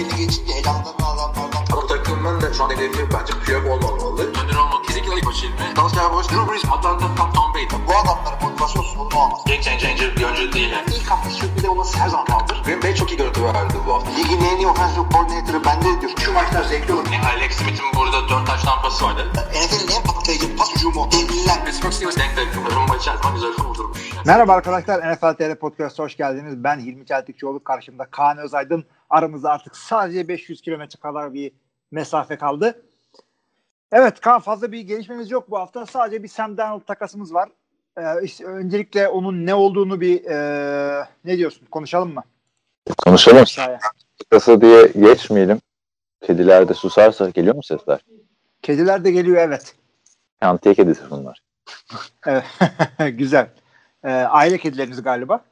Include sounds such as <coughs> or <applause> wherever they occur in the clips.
belli geçince elamdan adamlardan. Bu takımın da şu an hedefi bence Piyok olmamalı. Önder olmak kesinlikle ilk başı ilmi. Dallas Cowboys, Drew Brees, Atlanta, Tom, Tom Brady. Bu adamların motivasyon sorunu olmaz. Game changer bir oyuncu değil. Yani. İlk hafta sürpriz olması her zaman kaldır. Green Bay çok iyi görüntü verdi bu hafta. Ligin en iyi offensive coordinator'ı bende diyor. Şu maçlar zevkli olur. Yani Alex Smith'in burada 4 taş tampası vardı. NFL'in en patlayıcı pas hücumu. Devliler. Pittsburgh Steelers denk denk. Rumba içerisinde güzel kurdurmuş. Merhaba arkadaşlar NFL TR Podcast'a hoş geldiniz. Ben Hilmi Çeltikçioğlu karşımda Kaan Özaydın. Aramızda artık sadece 500 kilometre kadar bir mesafe kaldı. Evet Kaan fazla bir gelişmemiz yok bu hafta. Sadece bir Sam Darnold takasımız var. Ee, işte öncelikle onun ne olduğunu bir e, ne diyorsun konuşalım mı? Konuşalım. Kısa diye geçmeyelim. Kediler de susarsa geliyor mu sesler? Kediler de geliyor evet. Kantiye kedisi bunlar. evet. <laughs> Güzel. Ee, aile kedileriniz galiba.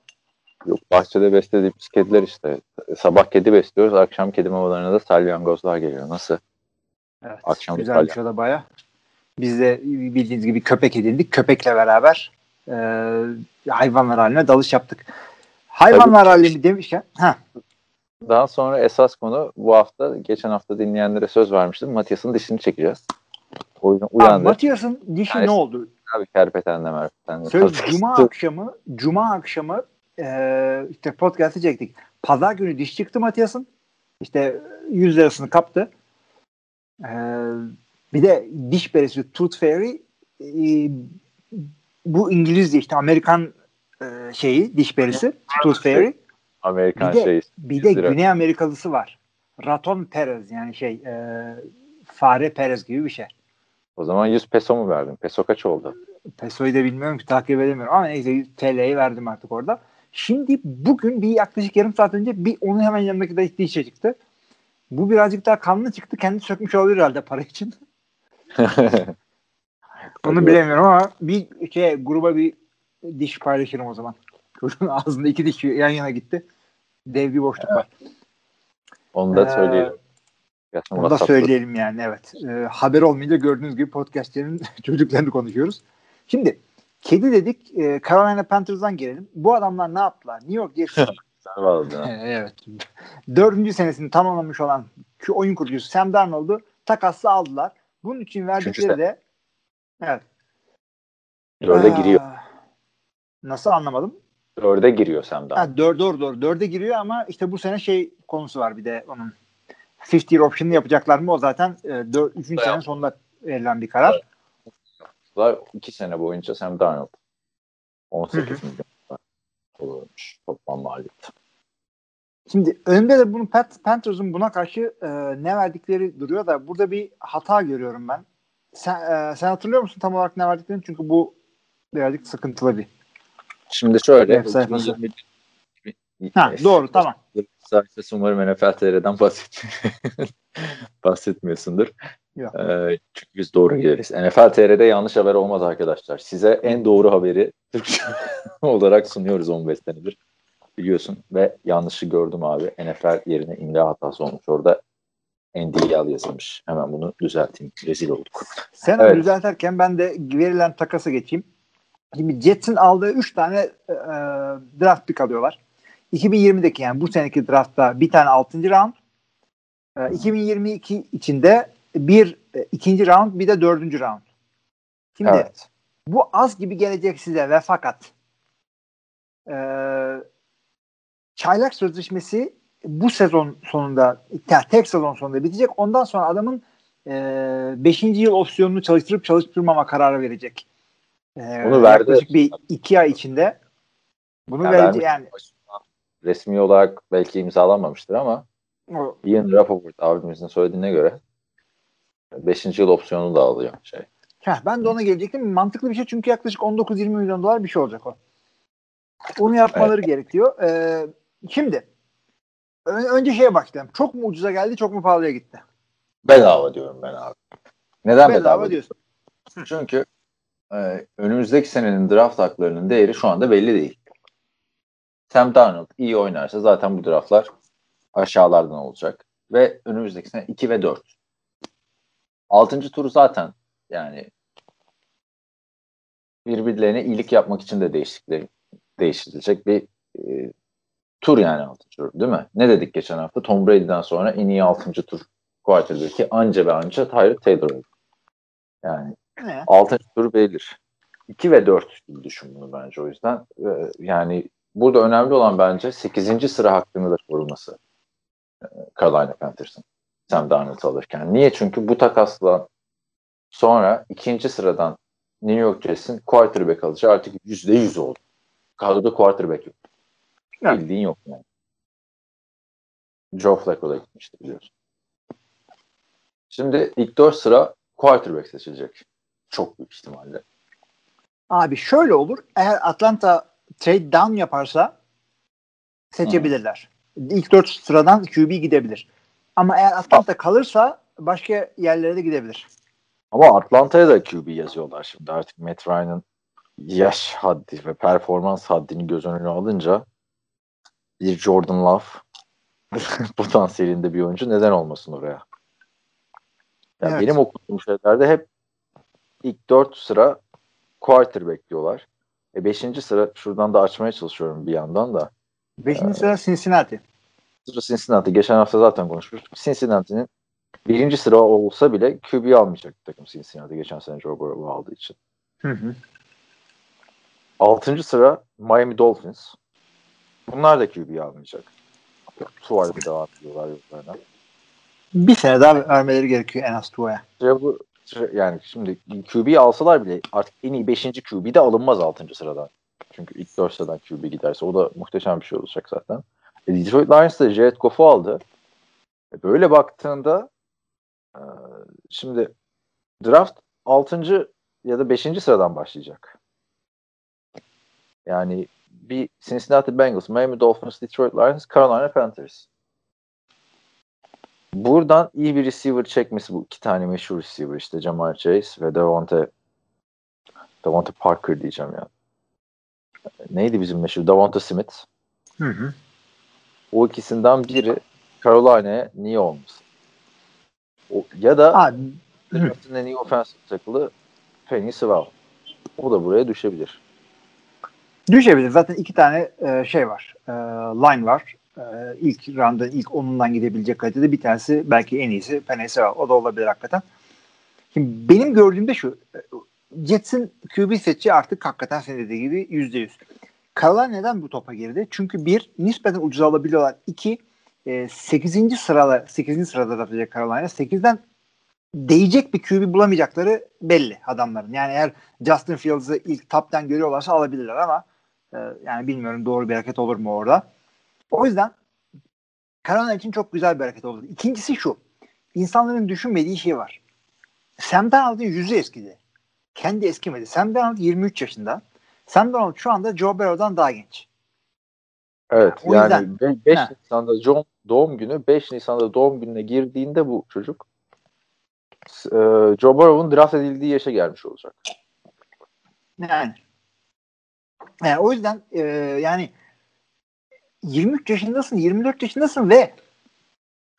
Yok bahçede beslediğimiz kediler işte. Sabah kedi besliyoruz. Akşam kedi mamalarına da salyangozlar geliyor. Nasıl? Evet. Akşam Güzelmiş o da baya. Biz de bildiğiniz gibi köpek edindik. Köpekle beraber e, hayvanlar haline dalış yaptık. Hayvanlar alemi demişken heh, Daha sonra esas konu bu hafta, geçen hafta dinleyenlere söz vermiştim. Matias'ın dişini çekeceğiz. O yüzden uyandı. Matias'ın dişi Yani- ne oldu? Abi kerpetenle merpetenle. Tabii. Cuma akşamı Cuma akşamı e, işte podcast'ı çektik. Pazar günü diş çıktı Matias'ın. İşte 100 lirasını kaptı. E, bir de diş perisi Tooth Fairy e, bu İngilizce işte Amerikan e, şeyi diş perisi Tooth Fairy. Amerikan Bir de- şey. Bir de lira. Güney Amerikalısı var. Raton Perez yani şey e, fare Perez gibi bir şey. O zaman 100 peso mu verdin? Peso kaç oldu? Peso'yu da bilmiyorum ki takip edemiyorum ama neyse TL'yi verdim artık orada. Şimdi bugün bir yaklaşık yarım saat önce bir onun hemen yanındaki da dişe çıktı. Bu birazcık daha kanlı çıktı. Kendi sökmüş olabilir herhalde para için. <laughs> Onu bilemiyorum ama bir şey gruba bir diş paylaşırım o zaman. Çocuğun ağzında iki diş yan yana gitti. Dev bir boşluk var. Onu da Ee, söyleyelim. Gerçekten Onu da söyleyelim yani evet. Ee, haber olmayınca gördüğünüz gibi podcastlerin <laughs> çocuklarını konuşuyoruz. Şimdi kedi dedik e, Carolina Panthers'dan gelelim. Bu adamlar ne yaptılar? New York Jets Sen vardın ha. evet. Dördüncü senesini tamamlamış olan şu oyun kurucusu Sam Darnold'u takasla aldılar. Bunun için verdikleri de evet. Dörde giriyor. Nasıl anlamadım? Dörde giriyor Sam Darnold. Ha, dör, doğru doğru. Dörde giriyor ama işte bu sene şey konusu var bir de onun 50 year option'ını yapacaklar mı? O zaten e, dör, üçüncü Evet. sene sonunda verilen bir karar. Var iki sene boyunca Sam Darnold. 18 Hı hı. milyon olurmuş toplam maliyeti. Şimdi önde de bunu Pat, Panthers'ın buna karşı e, ne verdikleri duruyor da burada bir hata görüyorum ben. Sen, e, sen hatırlıyor musun tam olarak ne verdiklerini? Çünkü bu birazcık sıkıntılı bir. Şimdi şöyle. Web sayfası. 2020 Ha, doğru tamam. Sayfası umarım NFL TR'den bahset <laughs> bahsetmiyorsundur. Ee, çünkü biz doğru gideriz. NFL TR'de yanlış haber olmaz arkadaşlar. Size en doğru haberi Türkçe <laughs> olarak sunuyoruz 15 senedir. Biliyorsun ve yanlışı gördüm abi. NFL yerine imla hatası olmuş. Orada NDL yazılmış. Hemen bunu düzelteyim. Rezil olduk. Sen Evet. onu düzeltirken ben de verilen takası geçeyim. Şimdi Jets'in aldığı 3 tane e, e, draft pick alıyorlar. 2020'deki yani bu seneki draftta bir tane 6. round. E, 2022 içinde bir e, ikinci round bir de dördüncü round. Şimdi Evet. bu az gibi gelecek size ve fakat e, çaylak sözleşmesi bu sezon sonunda yani tek sezon sonunda bitecek. Ondan sonra adamın 5. yıl opsiyonunu çalıştırıp çalıştırmama kararı verecek. E, Bunu verdi. Yaklaşık bir iki ay içinde bunu Ya verecek yani. Resmi olarak belki imzalanmamıştır ama O, Ian Rappaport abimizin söylediğine göre 5. yıl opsiyonu da alıyor şey. Heh, ben de ona gelecektim. Mantıklı bir şey çünkü yaklaşık 19-20 milyon dolar bir şey olacak o. Onu yapmaları gerekiyor. Ee, şimdi önce şeye başlayalım. Çok mu ucuza geldi, çok mu pahalıya gitti? Bedava diyorum ben abi. Neden bedava? Bedava diyorsun. Çünkü e, önümüzdeki senenin draft haklarının değeri şu anda belli değil. Sam Darnold iyi oynarsa zaten bu draftlar aşağılardan olacak. Ve önümüzdeki sene 2 ve 4. 6. turu zaten yani birbirlerine iyilik yapmak için de değişiklik değiştirilecek bir e, tur yani 6. tur değil mi? Ne dedik geçen hafta? Tom Brady'den sonra en iyi 6. tur quarterback'i anca ve anca Tyrod Taylor oldu. Yani Ne? 6. tur belirlir. 2 ve 4 gibi düşün bunu bence o yüzden. Ee, yani burada önemli olan bence 8. sıra hakkını da korunması. Ee, Carolina Panthers'ın. Sam Darnold alırken. Niye? Çünkü bu takasla sonra ikinci sıradan New York Jets'in quarterback alıcı artık %100 oldu. Kadroda quarterback yok. Evet. Bildiğin yok yani. Joe Flacco'da gitmişti biliyorsun. Şimdi ilk 4 sıra quarterback seçilecek. Çok büyük ihtimalle. Abi şöyle olur. Eğer Atlanta trade down yaparsa seçebilirler. İlk dört sıradan QB gidebilir. Ama eğer Atlanta kalırsa başka yerlere de gidebilir. Ama Atlanta'ya da QB yazıyorlar şimdi artık Matt Ryan'ın yaş haddi ve performans haddini göz önüne alınca bir Jordan Love <laughs> potansiyelinde bir oyuncu neden olmasın oraya? Ya Evet. Benim okuduğum şeylerde hep ilk 4 sıra quarterback diyorlar. E 5. sıra şuradan da açmaya çalışıyorum bir yandan da. Beşinci sıra Cincinnati. Sıra Cincinnati. Geçen hafta zaten konuşmuştuk. Cincinnati'nin birinci sıra olsa bile QB almayacak takım Cincinnati geçen sene Joe Burrow aldığı için. Hı hı. Altıncı sıra Miami Dolphins. Bunlar da QB almayacak. Tuvalde devam ediyorlar yollarına. Bir sene daha vermeleri gerekiyor en az Tua'ya. Yani şimdi QB alsalar bile artık en iyi 5. QB de alınmaz 6. sıradan. Çünkü ilk 4 sıradan QB giderse o da muhteşem bir şey olacak zaten. E, Detroit Lions da Jared Goff'u aldı. E, böyle baktığında e, şimdi draft 6. ya da 5. sıradan başlayacak. Yani bir Cincinnati Bengals, Miami Dolphins, Detroit Lions, Carolina Panthers. Buradan iyi bir receiver çekmesi bu iki tane meşhur receiver işte Jamar Chase ve Devonte Devonte Parker diyeceğim ya. Neydi bizim meşhur? Devonte Smith. Hı hı. O ikisinden biri Carolina'ya niye olmasın? O, ya da Abi, draftın en iyi offensive tackle'ı Penny Sewell. O da buraya düşebilir. düşebilir. Zaten iki tane e, şey var. E, line var. E, ilk round'ın ilk onundan gidebilecek kalitede bir tanesi belki en iyisi Penny Sewell. O da olabilir hakikaten. Şimdi benim gördüğümde şu. e, Jets'in QB seçi artık hakikaten senin dediği gibi yüzde yüz. Carolina neden bu topa girdi? Çünkü bir, nispeten ucuz alabiliyorlar. İki, e, 8. sırada 8. sırada atacak Carolina. 8'den değecek bir QB bulamayacakları belli adamların. Yani eğer Justin Fields'ı ilk top'tan görüyorlarsa alabilirler ama e, yani bilmiyorum doğru bir hareket olur mu orada. O yüzden Carolina için çok güzel bir hareket oldu. İkincisi şu. İnsanların düşünmediği şey var. Sam Darnold'un yüzü eskidi. Kendi eskimedi. Sam Darnold 23 yaşında. Sam Darnold şu anda Joe Burrow'dan daha genç. Evet O yani yüzden- 5 Ha. Nisan'da John doğum günü 5 Nisan'da doğum gününe girdiğinde bu çocuk e, Joe Burrow'un draft edildiği yaşa gelmiş olacak. Yani. Yani o yüzden e, yani 23 yaşındasın, 24 yaşındasın ve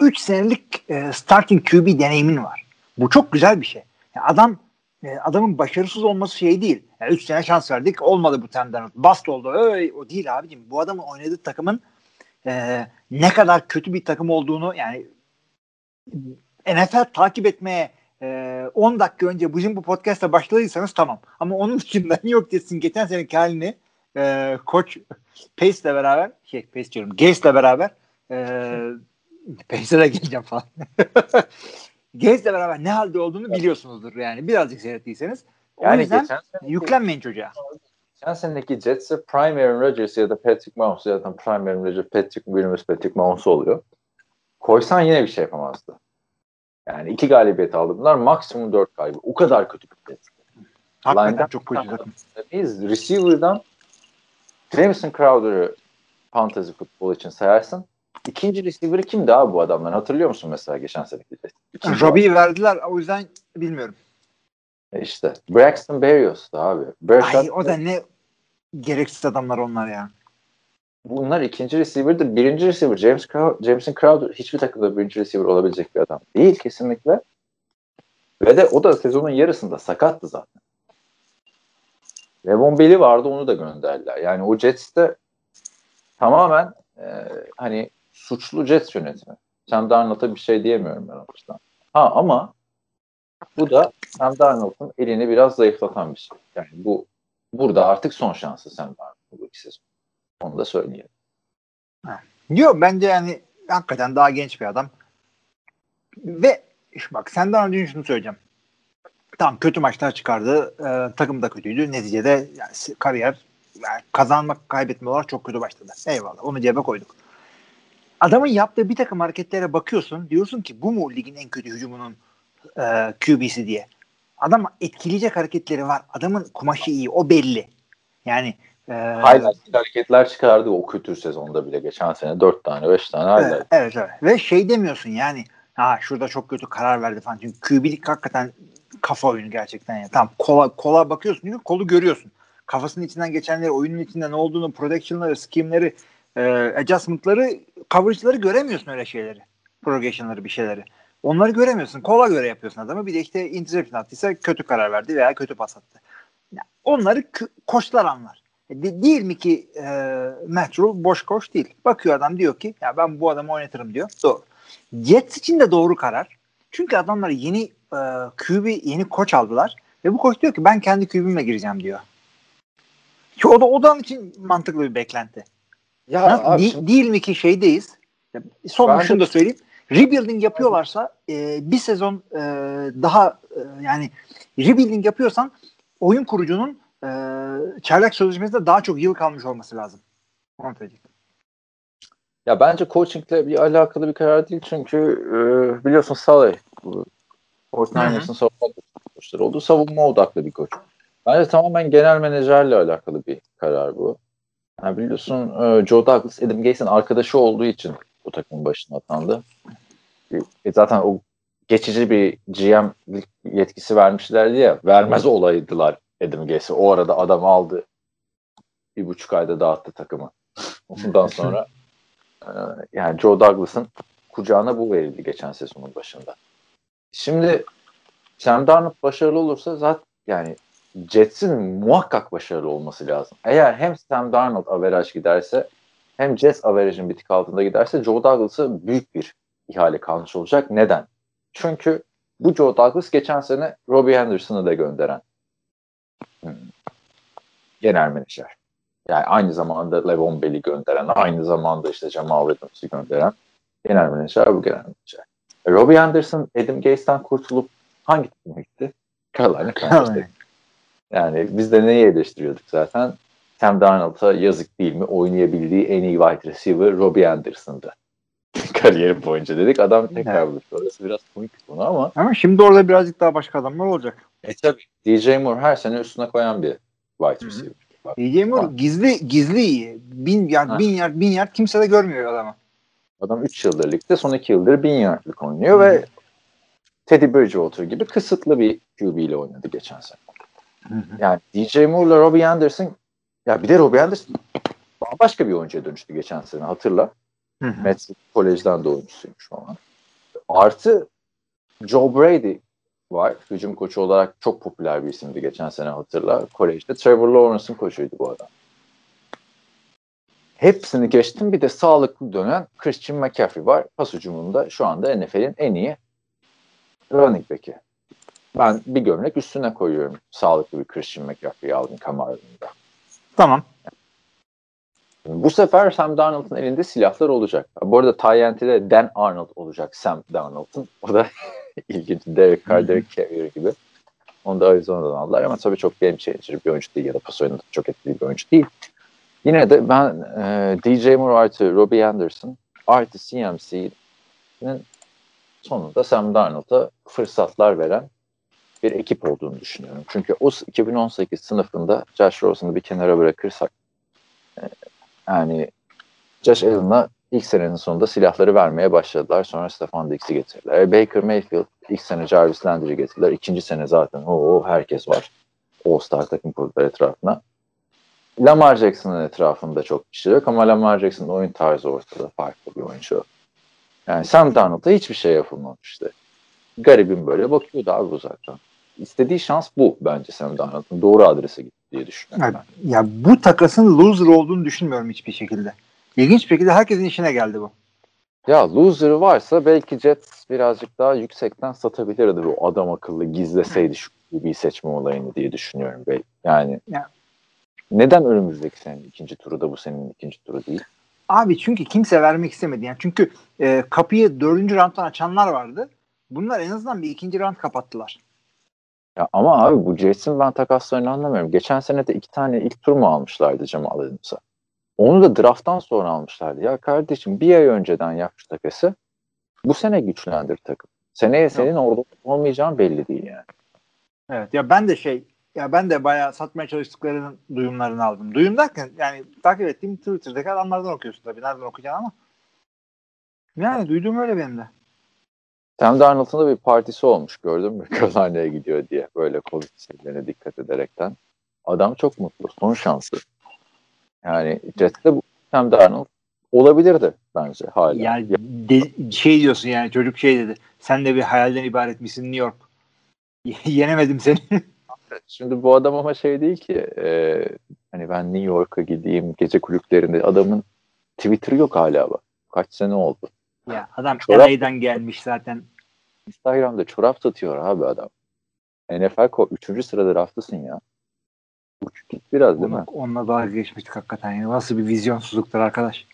3 senelik e, starting QB deneyimin var. Bu çok güzel bir şey. Yani adam e, adamın başarısız olması şey değil. 3 yani üç sene şans verdik olmadı bu tenden. Bast oldu. Öyle, o değil abicim. Bu adamın oynadığı takımın e, ne kadar kötü bir takım olduğunu yani NFL takip etmeye e, 10 dakika önce bizim bu podcast'a başladıysanız tamam. Ama onun <laughs> dışında New York Jets'in geçen seneki halini e, koç Pace'le beraber şey Pace diyorum Gaze'le beraber e, Pace'e de geleceğim falan. <laughs> Gaze'le beraber ne halde olduğunu biliyorsunuzdur yani. Birazcık seyrettiyseniz. O Yani yüzden yüklenmeyin çocuğa. geçen seneki Jets'e Prime Aaron Rodgers ya da Patrick Mahomes zaten Prime Aaron Rodgers, Patrick Williams, Patrick Mahomes oluyor. Koysan yine bir şey yapamazdı. Yani iki galibiyet aldı. Bunlar maksimum dört kaybı. O kadar kötü bir Jets. Hakikaten Line'den- çok kötü takım. Biz receiver'dan Jameson Crowder'ı fantasy futbol için sayarsın. İkinci receiver'ı kimdi abi bu adamlar? Hatırlıyor musun mesela geçen seneki Robbie'yi verdiler o yüzden bilmiyorum. E İşte Braxton Berrios'tu abi. Brashad, Ay o da ne gereksiz adamlar onlar ya. Bunlar ikinci receiver'dır. Birinci receiver James Crow- Jameson Crowder hiçbir takımda birinci receiver olabilecek bir adam değil kesinlikle. Ve de o da sezonun yarısında sakattı zaten. Levon Bell'i vardı onu da gönderdiler. Yani o Jets'te tamamen e, hani suçlu Jets yönetimi. Sam Darnold'a bir şey diyemiyorum ben yüzden. Ha ama bu da Sam Darnold'un elini biraz zayıflatan bir şey. Yani bu burada artık son şansı Sam Darnold'un bu iki sezon. Onu da söyleyeyim. Yok bence yani hakikaten daha genç bir adam. Ve bak senden önce şunu söyleyeceğim. Tamam kötü maçlar çıkardı. E, takım da kötüydü. Neticede yani kariyer yani kazanmak kaybetme olarak çok kötü başladı. Eyvallah onu cebe koyduk. Adamın yaptığı bir takım hareketlere bakıyorsun. Diyorsun ki bu mu ligin en kötü hücumunun e, QB'si diye. Adam etkileyecek hareketleri var. Adamın kumaşı iyi. O belli. Yani e, highlight hareketler çıkardı o kötü sezonda bile. Geçen sene 4 tane 5 tane highlight. Evet, evet, evet. Ve şey demiyorsun yani ha şurada çok kötü karar verdi falan. Çünkü QB'lik hakikaten kafa oyunu gerçekten. Yani. Tamam kola, kola bakıyorsun çünkü kolu görüyorsun. Kafasının içinden geçenleri, oyunun içinde ne olduğunu, protection'ları, scheme'leri, e, adjustment'ları, coverage'ları göremiyorsun öyle şeyleri. Progression'ları bir şeyleri. Onları göremiyorsun. Kola göre yapıyorsun adamı. Bir de işte interception attıysa kötü karar verdi veya kötü pas attı. Onları koçlar anlar. De, değil mi ki e, Matt Rule boş koç değil. Bakıyor adam diyor ki ya ben bu adamı oynatırım diyor. Doğru. Jets için de doğru karar. Çünkü adamlar yeni e, QB, yeni koç aldılar. Ve bu koç diyor ki ben kendi QB'imle gireceğim diyor. Ki o da odan için mantıklı bir beklenti. Ya, ya abi, şimdi... değil mi ki şeydeyiz. Son şunu da söyleyeyim. Rebuilding yapıyorlarsa e, bir sezon e, daha e, yani rebuilding yapıyorsan oyun kurucunun e, çaylak sözleşmesinde daha çok yıl kalmış olması lazım. Onu Ya bence coachingle bir alakalı bir karar değil çünkü e, biliyorsun Saleh Fortnite'ın savunma oldu. Savunma odaklı bir koç. Bence tamamen genel menajerle alakalı bir karar bu. Yani biliyorsun e, Joe Douglas Adam Gates'in arkadaşı olduğu için bu takımın başına atandı. E, zaten o geçici bir GM yetkisi vermişlerdi ya vermez olaydılar Adam Gates'e. O arada adam aldı bir buçuk ayda dağıttı takımı. <laughs> Ondan sonra e, yani Joe Douglas'ın kucağına bu verildi geçen sezonun başında. Şimdi Sam Darnold başarılı olursa zaten yani Jets'in muhakkak başarılı olması lazım. Eğer hem Sam Darnold average giderse hem Jets average'in bir tık altında giderse Joe Douglas'a büyük bir ihale kalmış olacak. Neden? Çünkü bu Joe Douglas geçen sene Robbie Henderson'ı da gönderen hmm, genel menajer. Yani aynı zamanda Levon Bell'i gönderen, aynı zamanda işte Jamal Adams'ı gönderen genel menajer bu genel menajer. E, Robbie Henderson Adam Gates'ten kurtulup hangi takıma gitti? Carolina Panthers'e. Yani biz de neyi eleştiriyorduk zaten? Sam Darnold'a yazık değil mi? Oynayabildiği en iyi wide receiver Robbie Anderson'dı. <laughs> Kariyeri boyunca dedik. Adam tekrar evet. Orası biraz komik bir konu ama. Ama şimdi orada birazcık daha başka adamlar olacak. E tabi. DJ Moore her sene üstüne koyan bir wide receiver. Bak, DJ Moore bak. gizli gizli iyi. Bin yard, bin yard, bin yard kimse de görmüyor adamı. Adam 3 yıldır ligde son 2 yıldır bin yardlık oynuyor Hı. ve Teddy Bridgewater gibi kısıtlı bir QB ile oynadı geçen sene. Yani DJ Moore'la Robbie Anderson ya bir de Robbie Anderson başka bir oyuncuya dönüştü geçen sene hatırla. Hı Kolej'den de oyuncusuymuş falan. Artı Joe Brady var. Hücum koçu olarak çok popüler bir isimdi geçen sene hatırla. Kolejde Trevor Lawrence'ın koçuydu bu adam. Hepsini geçtim. Bir de sağlıklı dönen Christian McCaffrey var. Pas hücumunda şu anda NFL'in en iyi running back'i. Ben bir gömlek üstüne koyuyorum. Sağlıklı bir Christian McCaffrey aldım Camaro'nda. Tamam. Bu sefer Sam Darnold'un elinde silahlar olacak. Bu arada Tyent'de Dan Arnold olacak Sam Darnold'un. O da <laughs> ilginç. Derek Carr, Derek Carrier gibi. Onu da Arizona'dan aldılar ama tabii çok game changer bir oyuncu değil ya da pas oyununda çok etkili bir oyuncu değil. Yine de ben e, DJ Moore artı Robbie Anderson artı CMC'nin sonunda Sam Darnold'a fırsatlar veren bir ekip olduğunu düşünüyorum. Çünkü o 2018 sınıfında Josh Rosen'ı bir kenara bırakırsak e, yani Josh Allen'a ilk senenin sonunda silahları vermeye başladılar. Sonra Stefan Diggs'i getirdiler. E, Baker Mayfield ilk sene Jarvis Landry'i getirdiler. İkinci sene zaten o herkes var. All-Star takım kurdular etrafına. Lamar Jackson'ın etrafında çok kişi yok ama Lamar Jackson'ın oyun tarzı ortada farklı bir oyuncu. Yani Sam Darnold'a hiçbir şey yapılmamıştı. Garibim böyle bakıyordu abi uzaktan. İstediği şans bu bence Sam Darnold'un. Doğru adrese gitti diye düşünüyorum. Ya, ya bu takasın loser olduğunu düşünmüyorum hiçbir şekilde. İlginç bir şekilde herkesin işine geldi bu. Ya loser varsa belki Jets birazcık daha yüksekten satabilirdi bu adam akıllı gizleseydi şu bir seçme olayını diye düşünüyorum. Belki. Yani Ya. neden önümüzdeki senin ikinci turu da bu senin ikinci turu değil? Abi çünkü kimse vermek istemedi. Yani çünkü e, kapıyı dördüncü rounddan açanlar vardı. Bunlar en azından bir ikinci round kapattılar. Ya ama abi bu Jets'in ben takaslarını anlamıyorum. Geçen sene de iki tane ilk tur mu almışlardı Jamal Adams'a? Onu da drafttan sonra almışlardı. Ya kardeşim bir ay önceden yap şu takası. Bu sene güçlendir takım. Seneye senin orada olmayacağın belli değil yani. Evet ya ben de şey ya ben de bayağı satmaya çalıştıklarının duyumlarını aldım. Duyum derken yani takip ettiğim Twitter'daki adamlardan okuyorsun tabii. Nereden okuyacaksın ama. Yani duyduğum öyle benim de. Sam Darnold'un da bir partisi olmuş gördün mü? <laughs> Carolina'ya gidiyor diye böyle Covid serilerine dikkat ederekten. Adam çok mutlu. Son şansı. Yani Jets'te Sam Darnold olabilirdi bence hala. Yani de- şey diyorsun yani çocuk şey dedi. Sen de bir hayalden ibaret misin New York? <laughs> Yenemedim seni. <laughs> Şimdi bu adam ama şey değil ki e, hani ben New York'a gideyim gece kulüplerinde adamın Twitter'ı yok hala bak. Kaç sene oldu. Ya adam Çorap- LA'den gelmiş zaten. Instagram'da çorap satıyor abi adam. NFL ko 3. sırada raftasın ya. Uç git biraz değil mi? Onunla, dalga geçmiştik hakikaten. Yani nasıl bir vizyonsuzluktur arkadaş.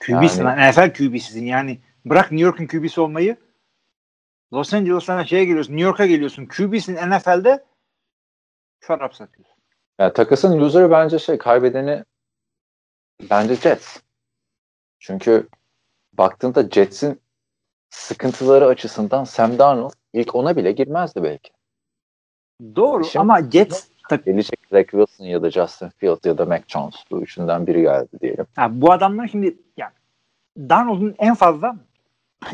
QB'sin Yani- lan. NFL QB'sisin yani. Bırak New York'un QB'si olmayı. Los Angeles'tan şeye geliyorsun. New York'a geliyorsun. QB'sin NFL'de çorap satıyorsun. Yani takasın loser'ı bence şey kaybedeni bence Jets. Çünkü baktığında Jets'in sıkıntıları açısından Sam Darnold ilk ona bile girmezdi belki. Doğru Şimdi- ama Jets tak- Gelecek Zach Wilson ya da Justin Fields ya da Mac Jones bu üçünden biri geldi diyelim. ha, bu adamlar şimdi yani Darnold'un en fazla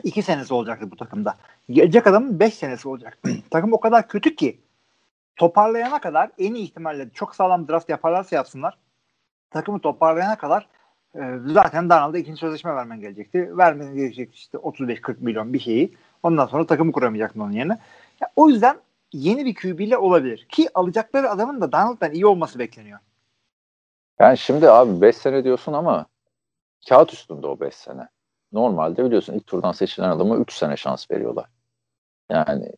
iki senesi olacaktı bu takımda. Gelecek adamın beş senesi olacak. <clears throat> Takım o kadar kötü ki toparlayana kadar en iyi ihtimalle çok sağlam draft yaparlarsa yapsınlar. Takımı toparlayana kadar e, zaten Darnold'a ikinci sözleşme vermen gelecekti. Vermen gerekecek işte 35-40 milyon bir şeyi. Ondan sonra takımı kuramayacaktın onun yerine. Ya, o yüzden yeni bir QB ile olabilir. Ki alacakları adamın da Darnold'dan iyi olması bekleniyor. Yani şimdi abi 5 sene diyorsun ama kağıt üstünde o 5 sene. Normalde biliyorsun ilk turdan seçilen adama 3 sene şans veriyorlar. Yani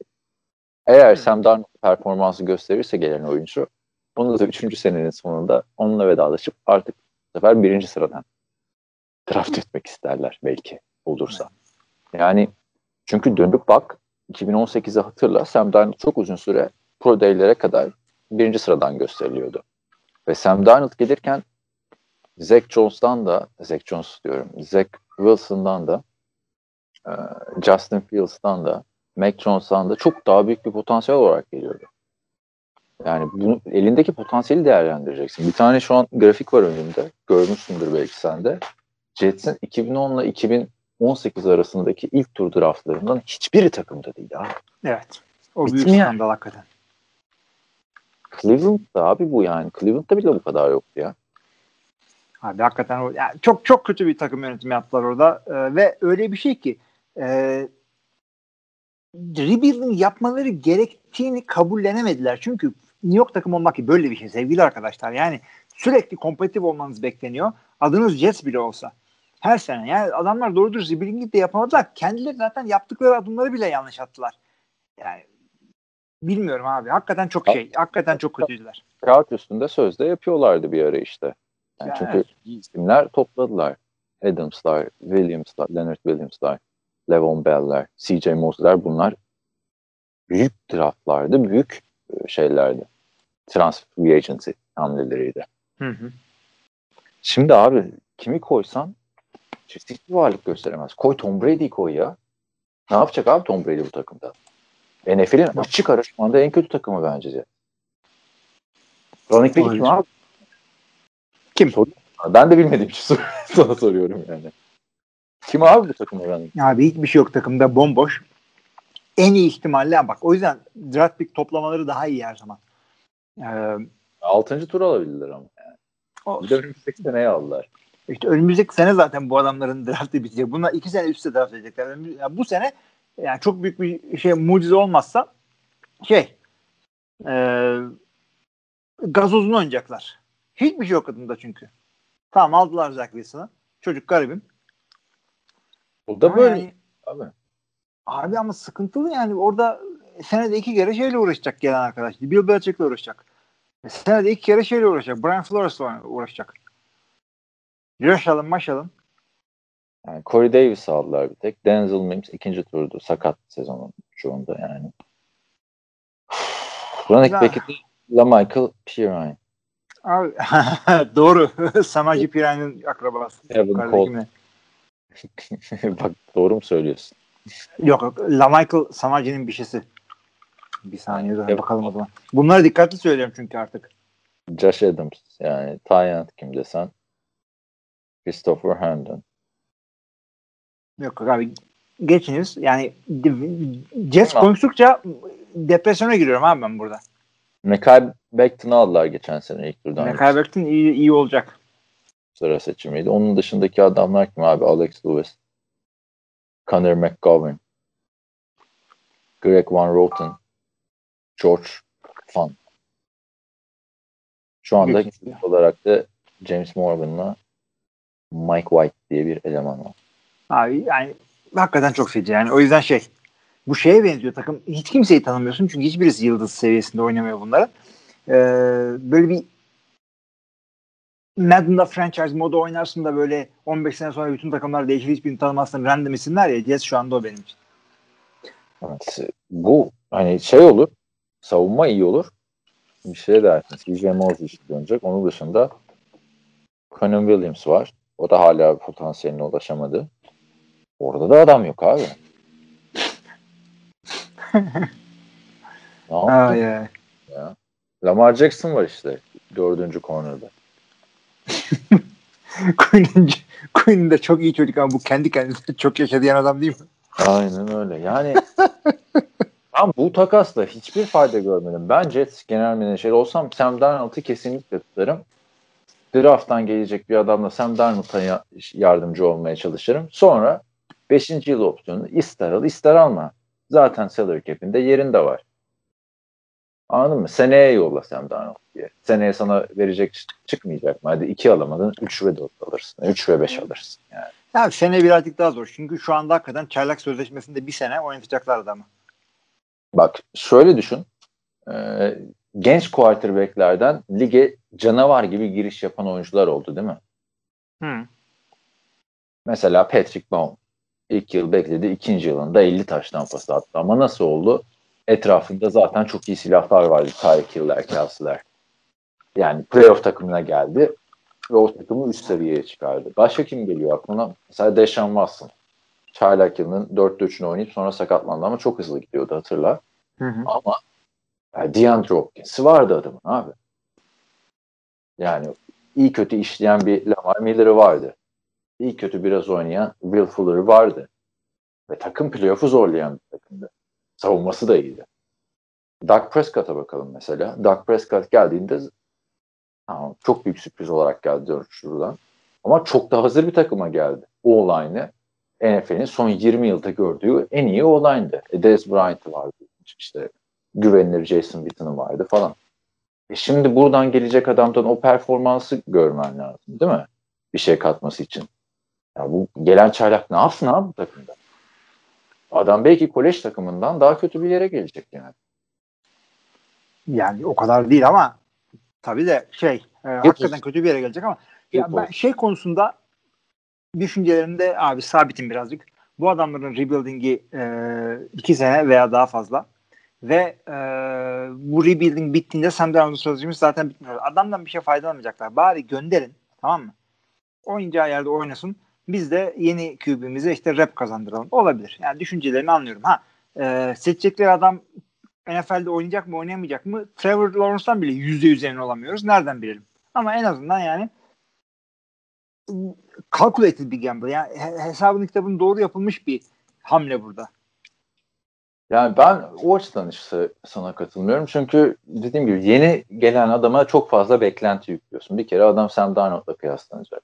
eğer Sam Darnold performansı gösterirse gelen oyuncu onu da 3. senenin sonunda onunla vedalaşıp artık sefer birinci sıradan draft etmek isterler belki olursa. Yani çünkü dönüp bak 2018'i hatırla Sam Darnold çok uzun süre Pro Day'lere kadar birinci sıradan gösteriliyordu. Ve Sam Darnold gelirken Zach Jones'tan da Zach Jones diyorum. Zach Wilson'dan da Justin Fields'tan da Mac Jones'tan da çok daha büyük bir potansiyel olarak geliyordu. Yani bunu elindeki potansiyeli değerlendireceksin. Bir tane şu an grafik var önümde. Görmüşsündür belki sen de. Jets'in 2010 ile 2018 arasındaki ilk tur draftlarından hiçbiri takımda değil abi. Evet. O büyük Bitmiyor. skandal hakikaten. Cleveland'da abi bu yani. Cleveland'da bile bu kadar yoktu ya. Abi hakikaten o yani çok çok kötü bir takım yönetimi yaptılar orada Ee, ve öyle bir şey ki e, rebuilding yapmaları gerektiğini kabullenemediler. Çünkü New York takım olmak ki böyle bir şey sevgili arkadaşlar. Yani sürekli kompetitif olmanız bekleniyor. Adınız Jets bile olsa. Her sene. Yani adamlar doğru dürüst rebuilding de yapamadılar. Kendileri zaten yaptıkları adımları bile yanlış attılar. Yani bilmiyorum abi. Hakikaten çok şey. Hakikaten çok kötüydüler. kağıt üstünde sözde yapıyorlardı bir ara işte. Yani Ya çünkü evet. isimler topladılar. Adams'lar, Williams'lar, Leonard Williams'lar, Levon Bell'ler, CJ Mosley'ler bunlar büyük draftlardı, büyük e, şeylerdi. Transfer agency hamleleriydi. Hı hı. Şimdi abi kimi koysan hiçbir varlık gösteremez. Koy Tom Brady'yi koy ya. Ne yapacak abi Tom Brady bu takımda? NFL'in açık ara şu anda en kötü takımı bence. Running back kim abi? Kim? Sor- Ben de bilmediğim için <laughs> sana soruyorum yani. Kim abi bu takımda running? Abi hiçbir şey yok takımda bomboş. En iyi ihtimalle bak o yüzden draft pick toplamaları daha iyi her zaman. Ee, Altıncı tur alabildiler ama. o, Bir de önümüzdeki seneye aldılar. işte önümüzdeki sene zaten bu adamların <laughs> draftı bitecek. Bunlar iki sene üstte draft edecekler. Yani bu sene yani çok büyük bir şey mucize olmazsa şey e, gazozunu oynayacaklar. Hiçbir şey yok adında çünkü. Tamam aldılar Zach Wilson'ı. Çocuk garibim. O da böyle yani- abi. Abi ama sıkıntılı yani orada senede iki kere şeyle uğraşacak gelen arkadaş. Bill Belichick'le uğraşacak. E, Senede iki kere şeyle uğraşacak. Brian Flores'le uğraşacak. Yaşalım maşalım. Yani Corey Davis aldılar bir tek. Denzel Mims ikinci turdu. Sakat sezonun çoğunda yani. <sighs> Running back'i de LaMichael Pirine. Abi, <laughs> doğru. <laughs> Samaji Piran'ın akrabası. Evan Kardeşimle. <laughs> Bak doğru mu söylüyorsun? Yok yok. LaMichael Samaji'nin bir şeysi. Bir saniye dur Evet. bakalım o zaman. Bunları dikkatli söylüyorum çünkü artık. Josh Adams yani Tyent kim desen Christopher Herndon. Yok abi. Geçiniz. Yani Jets konuştukça depresyona giriyorum abi ben burada. Mekai Becton'u aldılar geçen sene ilk turdan. Yani kaybettin iyi, iyi olacak. Sıra seçimiydi. Onun dışındaki adamlar kim abi? Alex Lewis, Connor McGovern, Greg Van Roten, George Fan. Şu anda Geçmiş. olarak da James Morgan'la Mike White diye bir eleman var. Abi yani hakikaten çok feci yani. O yüzden şey bu şeye benziyor takım. Hiç kimseyi tanımıyorsun çünkü hiçbirisi yıldız seviyesinde oynamıyor bunları. Ee, böyle bir Madden'da franchise modu oynarsın da böyle 15 sene sonra bütün takımlar değişir hiçbirini tanımazsın random isimler ya Jets şu anda o benim için. Evet, bu hani şey olur, savunma iyi olur. Bir şey dersiniz. CJ Mosley işte dönecek. Onun dışında Conan Williams var. O da hala potansiyeline ulaşamadı. Orada da adam yok abi. <laughs> ne yaptın? Ay, ay. Lamar Jackson var işte dördüncü corner'da. <laughs> Queen'in Queen'in de çok iyi çocuk ama bu kendi kendine çok yaşayan adam değil mi? Aynen öyle. Yani ben bu takasla hiçbir fayda görmedim. Ben Jets genel menajeri olsam Sam Darnold'u kesinlikle tutarım. Draft'tan gelecek bir adamla Sam Darnold'a ya- yardımcı olmaya çalışırım. Sonra 5. yıl opsiyonu ister al ister alma. Zaten salary cap'inde yerinde var. Anladın mı? Seneye yolla Sam Darnold diye. Seneye sana verecek çık- çıkmayacak mı? Hadi 2 alamadın 3 ve 4 alırsın. 3 ve 5 alırsın. Yani. Ya sene birazcık daha zor. Çünkü şu anda hakikaten çaylak sözleşmesinde bir sene oynatacaklar adamı. Bak şöyle düşün. Ee, genç quarterback'lerden lige canavar gibi giriş yapan oyuncular oldu değil mi? Hı. Mesela Patrick Mahomes. İlk yıl bekledi. ikinci yılında 50 taştan pası attı. Ama nasıl oldu? Etrafında zaten çok iyi silahlar vardı. Tyreek Hill'ler, Kelsey'ler. Yani playoff takımına geldi ve o takımı üst seviyeye çıkardı. Başka kim geliyor aklına? Mesela Deshaun Watson. Çaylak yılının 4'te 3'ünü oynayıp sonra sakatlandı ama çok hızlı gidiyordu hatırla. Hı hı. Ama yani DeAndre Hopkins'i vardı adamın abi. Yani iyi kötü işleyen bir Lamar Miller'ı vardı. İyi kötü biraz oynayan Will Fuller'ı vardı. Ve takım playoff'u zorlayan bir takımdı. Savunması da iyiydi. Dak Prescott'a bakalım mesela. Dak Prescott geldiğinde çok büyük sürpriz olarak geldi şuradan. Ama çok da hazır bir takıma geldi. O-line'ı NFL'in son 20 yılda gördüğü en iyi O-line'dı. E, Dez Bryant vardı. İşte güvenilir Jason Witten'ı vardı falan. E şimdi buradan gelecek adamdan o performansı görmen lazım değil mi? Bir şey katması için. Ya bu gelen çaylak ne yapsın abi bu takımda? Adam belki kolej takımından daha kötü bir yere gelecek yani. Yani o kadar değil ama tabii de şey e, hakikaten kötü bir yere gelecek ama ya Yok ben şey konusunda düşüncelerimde abi sabitim birazcık. Bu adamların rebuilding'i e, iki sene veya daha fazla ve e, bu rebuilding bittiğinde Sam Darnold'un sözleşmesi zaten bitmiyor. Adamdan bir şey faydalanamayacaklar. Bari gönderin tamam mı? Oynayacağı yerde oynasın. Biz de yeni QB'mize işte rep kazandıralım. Olabilir. Yani düşüncelerini anlıyorum. Ha e, seçecekleri adam NFL'de oynayacak mı oynayamayacak mı? Trevor Lawrence'dan bile yüzde yüz emin olamıyoruz. Nereden bilelim? Ama en azından yani calculated bir gamble. Yani he- hesabını kitabını doğru yapılmış bir hamle burada. Yani ben o açıdan işte sana katılmıyorum. Çünkü dediğim gibi yeni gelen adama çok fazla beklenti yüklüyorsun. Bir kere adam Sam Darnold'la kıyaslanacak.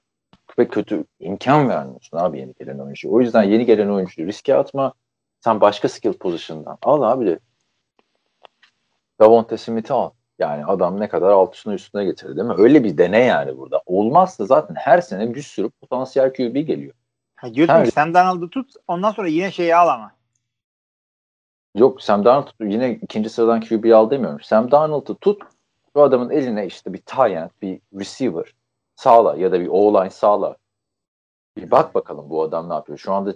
Ve kötü imkan vermiyorsun abi yeni gelen oyuncu. O yüzden yeni gelen oyuncuyu riske atma. Sen başka skill pozisyondan al abi de. Davonte Smith'i al. Yani adam ne kadar altısına üstüne getirir değil mi? Öyle bir dene yani burada. Olmazsa zaten her sene bir sürü potansiyel QB geliyor. Ha, diyorsun Ha, ki Sam Darnold'u tut ondan sonra yine şeyi al ama. Yok Sam Darnold yine ikinci sıradan QB al demiyorum. Sam Darnold'u tut bu adamın eline işte bir tight end, bir receiver sağla ya da bir O-line sağla. Bir bak bakalım bu adam ne yapıyor. Şu anda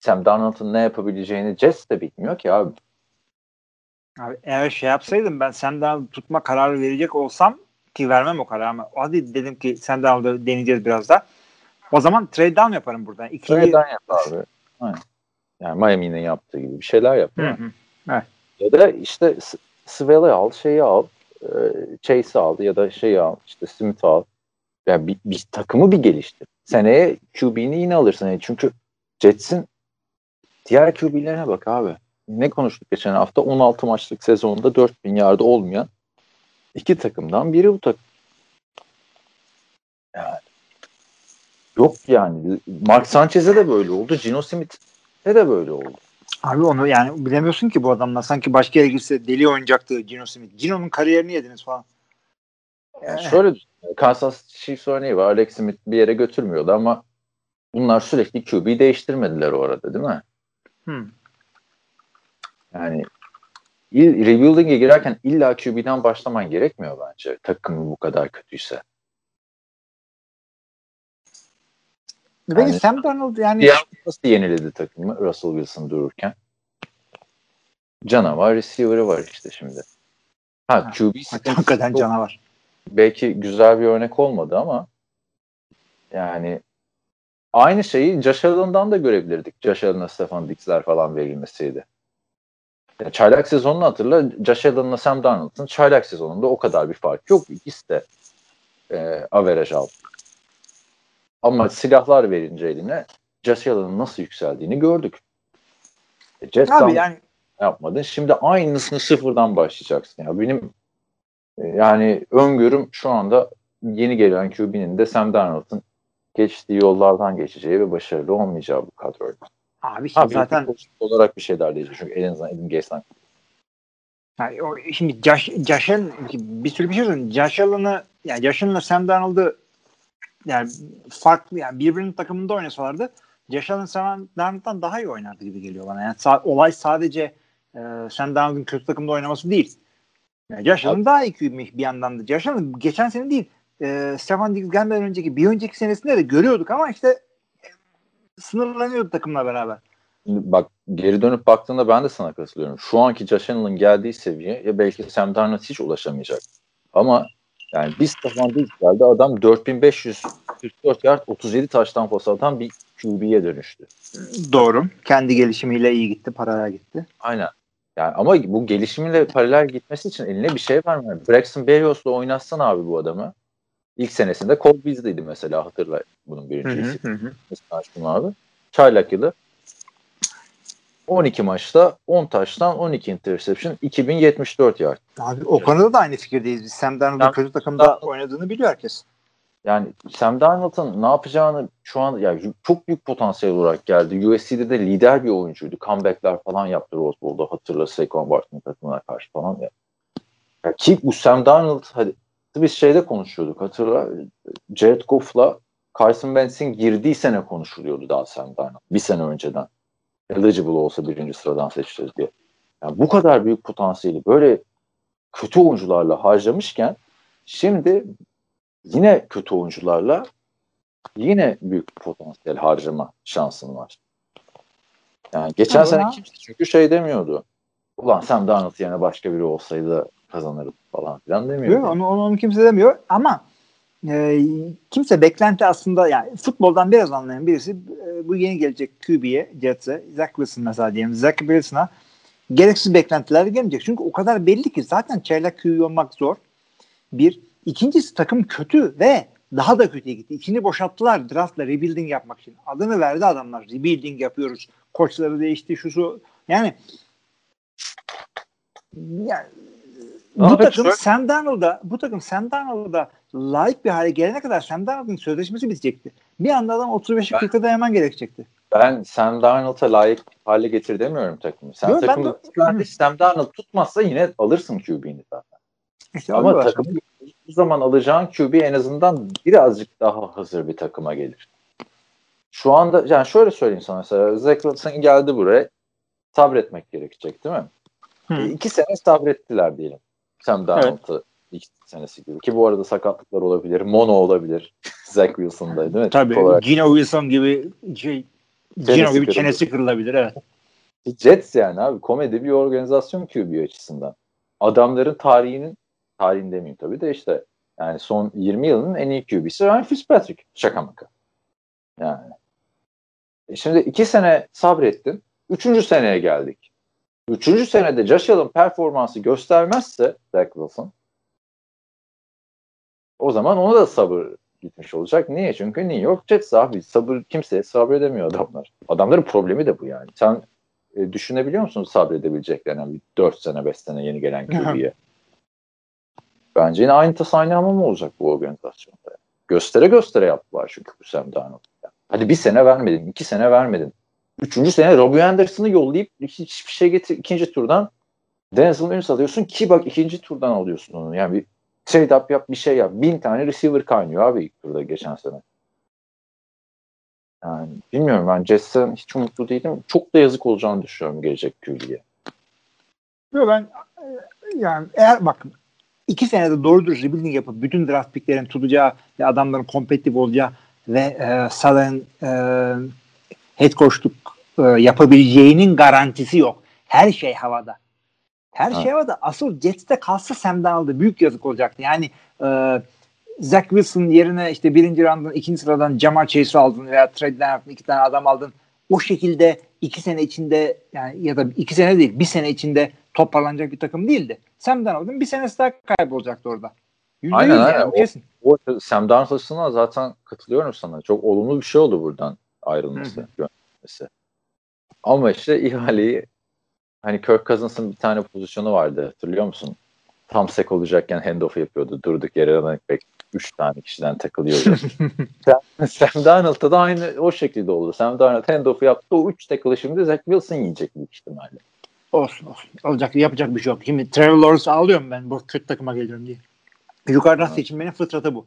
Sam Darnold'un ne yapabileceğini Jets de bilmiyor ki abi. Abi eğer şey yapsaydım ben Sam Darnold'u tutma kararı verecek olsam ki vermem o kararı ama hadi dedim ki Sam Darnold'u deneyeceğiz biraz da. O zaman trade down yaparım buradan. İkinci... Trade'den yap abi. Aynen. Yani Miami'nin yaptığı gibi bir şeyler yap. Hı yani. hı. Ya da işte S- Svell'i al, şeyi al, e, Chase'i al ya da şeyi al, işte Smith'i al. Yani bir, bir takımı bir geliştir. Seneye QB'ni yine alırsın. Yani çünkü Jets'in diğer QB'lerine bak abi. Ne konuştuk geçen hafta? 16 maçlık sezonda 4000 yardı olmayan iki takımdan biri bu takım. Yani yok yani. Mark Sanchez'e de böyle oldu. Gino Smith'e de böyle oldu. Abi onu yani bilemiyorsun ki bu adamlar. Sanki başka yere gitse deli oynayacaktı Gino Smith. Gino'nun kariyerini yediniz falan. Yani şöyle Kansas Chiefs örneği var. Alex Smith bir yere götürmüyordu ama bunlar sürekli QB değiştirmediler o arada değil mi? Hı. Yani il, rebuilding'e girerken illa QB'den başlaman gerekmiyor bence. Takım bu kadar kötüyse. Peki Yani- Sam Darnold yani nasıl yeniledi takımı Russell Wilson dururken? Canavar receiver'ı var işte şimdi. Ha Ha, QB hakikaten canavar. Belki güzel bir örnek olmadı ama yani aynı şeyi Josh Allen'dan da görebilirdik. Josh Allen'a Stefan Diggs'ler falan verilmeseydi. Yani çaylak sezonunu hatırla. Josh Allen'la Sam Darnold'un çaylak sezonunda o kadar bir fark yok. İkisi de e, average aldı. Ama silahlar verince eline Josh Allen'ın nasıl yükseldiğini gördük. E, Jets yani yapmadın. Şimdi aynısını sıfırdan başlayacaksın. Ya benim yani öngörüm şu anda yeni gelen QB'nin de Sam Darnold'un geçtiği yollardan geçeceği ve başarılı olmayacağı bu kadroyla. abi şimdi zaten zaten olarak bir şeyler diyecek. Çünkü en azından Adam Gase'den. yani o, şimdi Josh, Josh Allen bir sürü bir şey söyleyeyim. Josh Allen'ı yani Josh Allen'la Sam Darnold'u yani farklı yani birbirinin takımında oynasalardı Josh Allen Sam Darnold'dan daha iyi oynardı gibi geliyor bana. Yani sa- olay sadece e, Sam Darnold'un kötü takımda oynaması değil. Yani Josh daha iyi QB'miş bir yandan da. Josh geçen sene değil e, Stefan Diggs gelmeden önceki bir önceki senesinde de görüyorduk ama işte e, sınırlanıyordu takımla beraber. Bak geri dönüp baktığında ben de sana katılıyorum. Şu anki Josh Allen'ın geldiği seviye ya belki Sam Darnold hiç ulaşamayacak. Ama yani biz Stefan Diggs geldi adam 4544 yard 37 taştan pas atan bir QB'ye dönüştü. Doğru. Kendi gelişimiyle iyi gitti. Paraya gitti. Aynen. Yani ama bu gelişimiyle paralel gitmesi için eline bir şey vermiyor. Braxton Berrios'la oynatsan abi bu adamı. İlk senesinde Cole Beasley'di mesela hatırla bunun birincisi. Mesela abi. Çaylak yılı. 12 maçta 10 taştan 12 interception 2074 yard. Abi o konuda da aynı fikirdeyiz. Biz Sam Darnold'un kötü takımda oynadığını biliyor herkes. Yani Sam Darnold'un ne yapacağını şu an yani çok büyük potansiyel olarak geldi. USC'de de lider bir oyuncuydu. Comeback'ler falan yaptı Rose Bowl'da. Hatırla Saquon Barkley'in takımına karşı falan. Ya. Ya ki bu Sam Darnold hadi biz şeyde konuşuyorduk hatırla. Jared Goff'la Carson Wentz'in girdiği sene konuşuluyordu daha Sam Darnold. Bir sene önceden. Eligible olsa birinci sıradan seçeceğiz diye. Yani bu kadar büyük potansiyeli böyle kötü oyuncularla harcamışken şimdi yine kötü oyuncularla yine büyük potansiyel harcama şansın var. Yani geçen Ama sene ya- kimse çünkü şey demiyordu. Ulan Sam Darnold yerine başka biri olsaydı kazanırım falan filan demiyordu. Yok, onu, onu, onu kimse demiyor ama e, kimse beklenti aslında yani futboldan biraz anlayan birisi e, bu yeni gelecek QB'ye Jets'e Zach Wilson mesela diyelim Zach Wilson'a gereksiz beklentiler gelmeyecek. Çünkü o kadar belli ki zaten çaylak QB olmak zor. Bir. İkincisi takım kötü ve daha da kötüye gitti. İçini boşalttılar draftla rebuilding yapmak için. Adını verdi adamlar. Rebuilding yapıyoruz. Koçları değişti. Şu su. Yani yani bu Abi takım şöyle- Sam Darnold'a bu takım Sam Darnold'a layık bir hale gelene kadar Sam Darnold'un sözleşmesi bitecekti. Bir anda adam 35'i 40'a dayaman gerekecekti. Ben Sam Darnold'a layık hale getir demiyorum takımı. Sen ben takımı de- tutardı, Sam Darnold tutmazsa yine alırsın QB'ni zaten. İşte Ama takım bu zaman alacağın QB en azından birazcık daha hazır bir takıma gelir. Şu anda yani şöyle söyleyeyim sana mesela Zach Wilson geldi buraya sabretmek gerekecek değil mi? Hı. E, iki sene sabrettiler diyelim. Sam Darnold'u iki senesi gibi. Ki bu arada sakatlıklar olabilir. Mono olabilir. <laughs> Zach Wilson'da değil mi? Tabii olarak. Gino Wilson gibi şey, Gino gibi kırılır. çenesi kırılabilir evet. Jets yani abi komedi bir organizasyon QB açısından. Adamların tarihinin tarihini demeyeyim tabii de işte yani son 20 yılın en iyi QB'si Ryan Fitzpatrick. Şaka maka. Yani. E şimdi iki sene sabrettin. Üçüncü seneye geldik. Üçüncü senede Josh Allen performansı göstermezse Zach Wilson o zaman ona da sabır gitmiş olacak. Niye? Çünkü New York Jets abi sabır kimseye sabredemiyor adamlar. Adamların problemi de bu yani. Sen e, düşünebiliyor musun sabredebileceklerini bir 4 sene 5 sene yeni gelen <laughs> QB'ye? Bence yine aynı tas aynı hamam olacak bu organizasyonda. Göstere göstere yaptılar çünkü bu Sam Darnold'a. Hadi bir sene vermedin, iki sene vermedin. Üçüncü sene Robbie Anderson'ı yollayıp hiçbir şey getir ikinci turdan Denzel Mims alıyorsun ki bak ikinci turdan alıyorsun onu. Yani bir trade up yap bir şey yap. Bin tane receiver kaynıyor abi ilk turda geçen sene. Yani bilmiyorum ben Jets'ten hiç umutlu değilim. Çok da yazık olacağını düşünüyorum gelecek QB'ye. Yok ben e, yani eğer bak iki senede doğru dürüst rebuilding yapıp bütün draft picklerin tutacağı ve adamların kompetitif olacağı ve e, Salah'ın e, head coachluk e, yapabileceğinin garantisi yok. Her şey havada. Her Ha. şey havada. Asıl Jets'te kalsa Sam Darnold'a büyük yazık olacaktı. Yani e, Zach Wilson yerine işte birinci round'dan ikinci sıradan Jamar Chase'i aldın veya trade'den yaptın iki tane adam aldın. O şekilde iki sene içinde yani ya da iki sene değil bir sene içinde toparlanacak bir takım değildi. Sam Darnold'un bir senesi daha kaybolacaktı orada. Yüzde Aynen, yüz yani, aynen. bu kesin. O Sam Darnold açısından zaten katılıyorum sana. Çok olumlu bir şey oldu buradan ayrılması, Hı göndermesi. Ama işte ihaleyi hani Kirk Cousins'ın bir tane pozisyonu vardı hatırlıyor musun? Tam sek olacakken handoff yapıyordu. Durduk yere running back 3 tane kişiden takılıyordu. <laughs> Sam, Sam Darnold'da da aynı o şekilde oldu. Sam Darnold handoff'u yaptı. O 3 tackle'ı şimdi Zach Wilson yiyecek büyük ihtimalle. Olsun olsun. Olacak yapacak bir şey yok. Şimdi Trevor Lawrence ağlıyorum ben bu kötü takıma geliyorum diye. Yukarıdan seçilmenin fıtratı bu.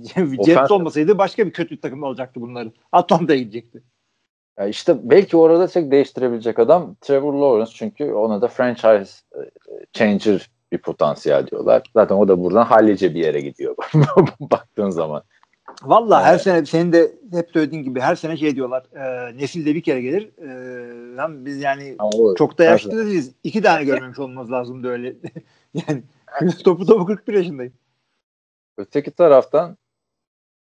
<laughs> Jets olmasaydı başka bir kötü takım olacaktı bunları. Atlanta gidecekti. Ya işte belki orada tek değiştirebilecek adam Trevor Lawrence çünkü ona da franchise e, changer bir potansiyel diyorlar. Zaten o da buradan hallice bir yere gidiyor <laughs> baktığın zaman. Vallahi her Evet. sene senin de hep söylediğin gibi her sene şey diyorlar. E, nesilde bir kere gelir. E, lan biz yani Ama o- çok da yaşlı da değiliz. İki tane görmemiş olmamız lazımdı öyle. <laughs> yani topu topu 41 yaşındayım. Öteki taraftan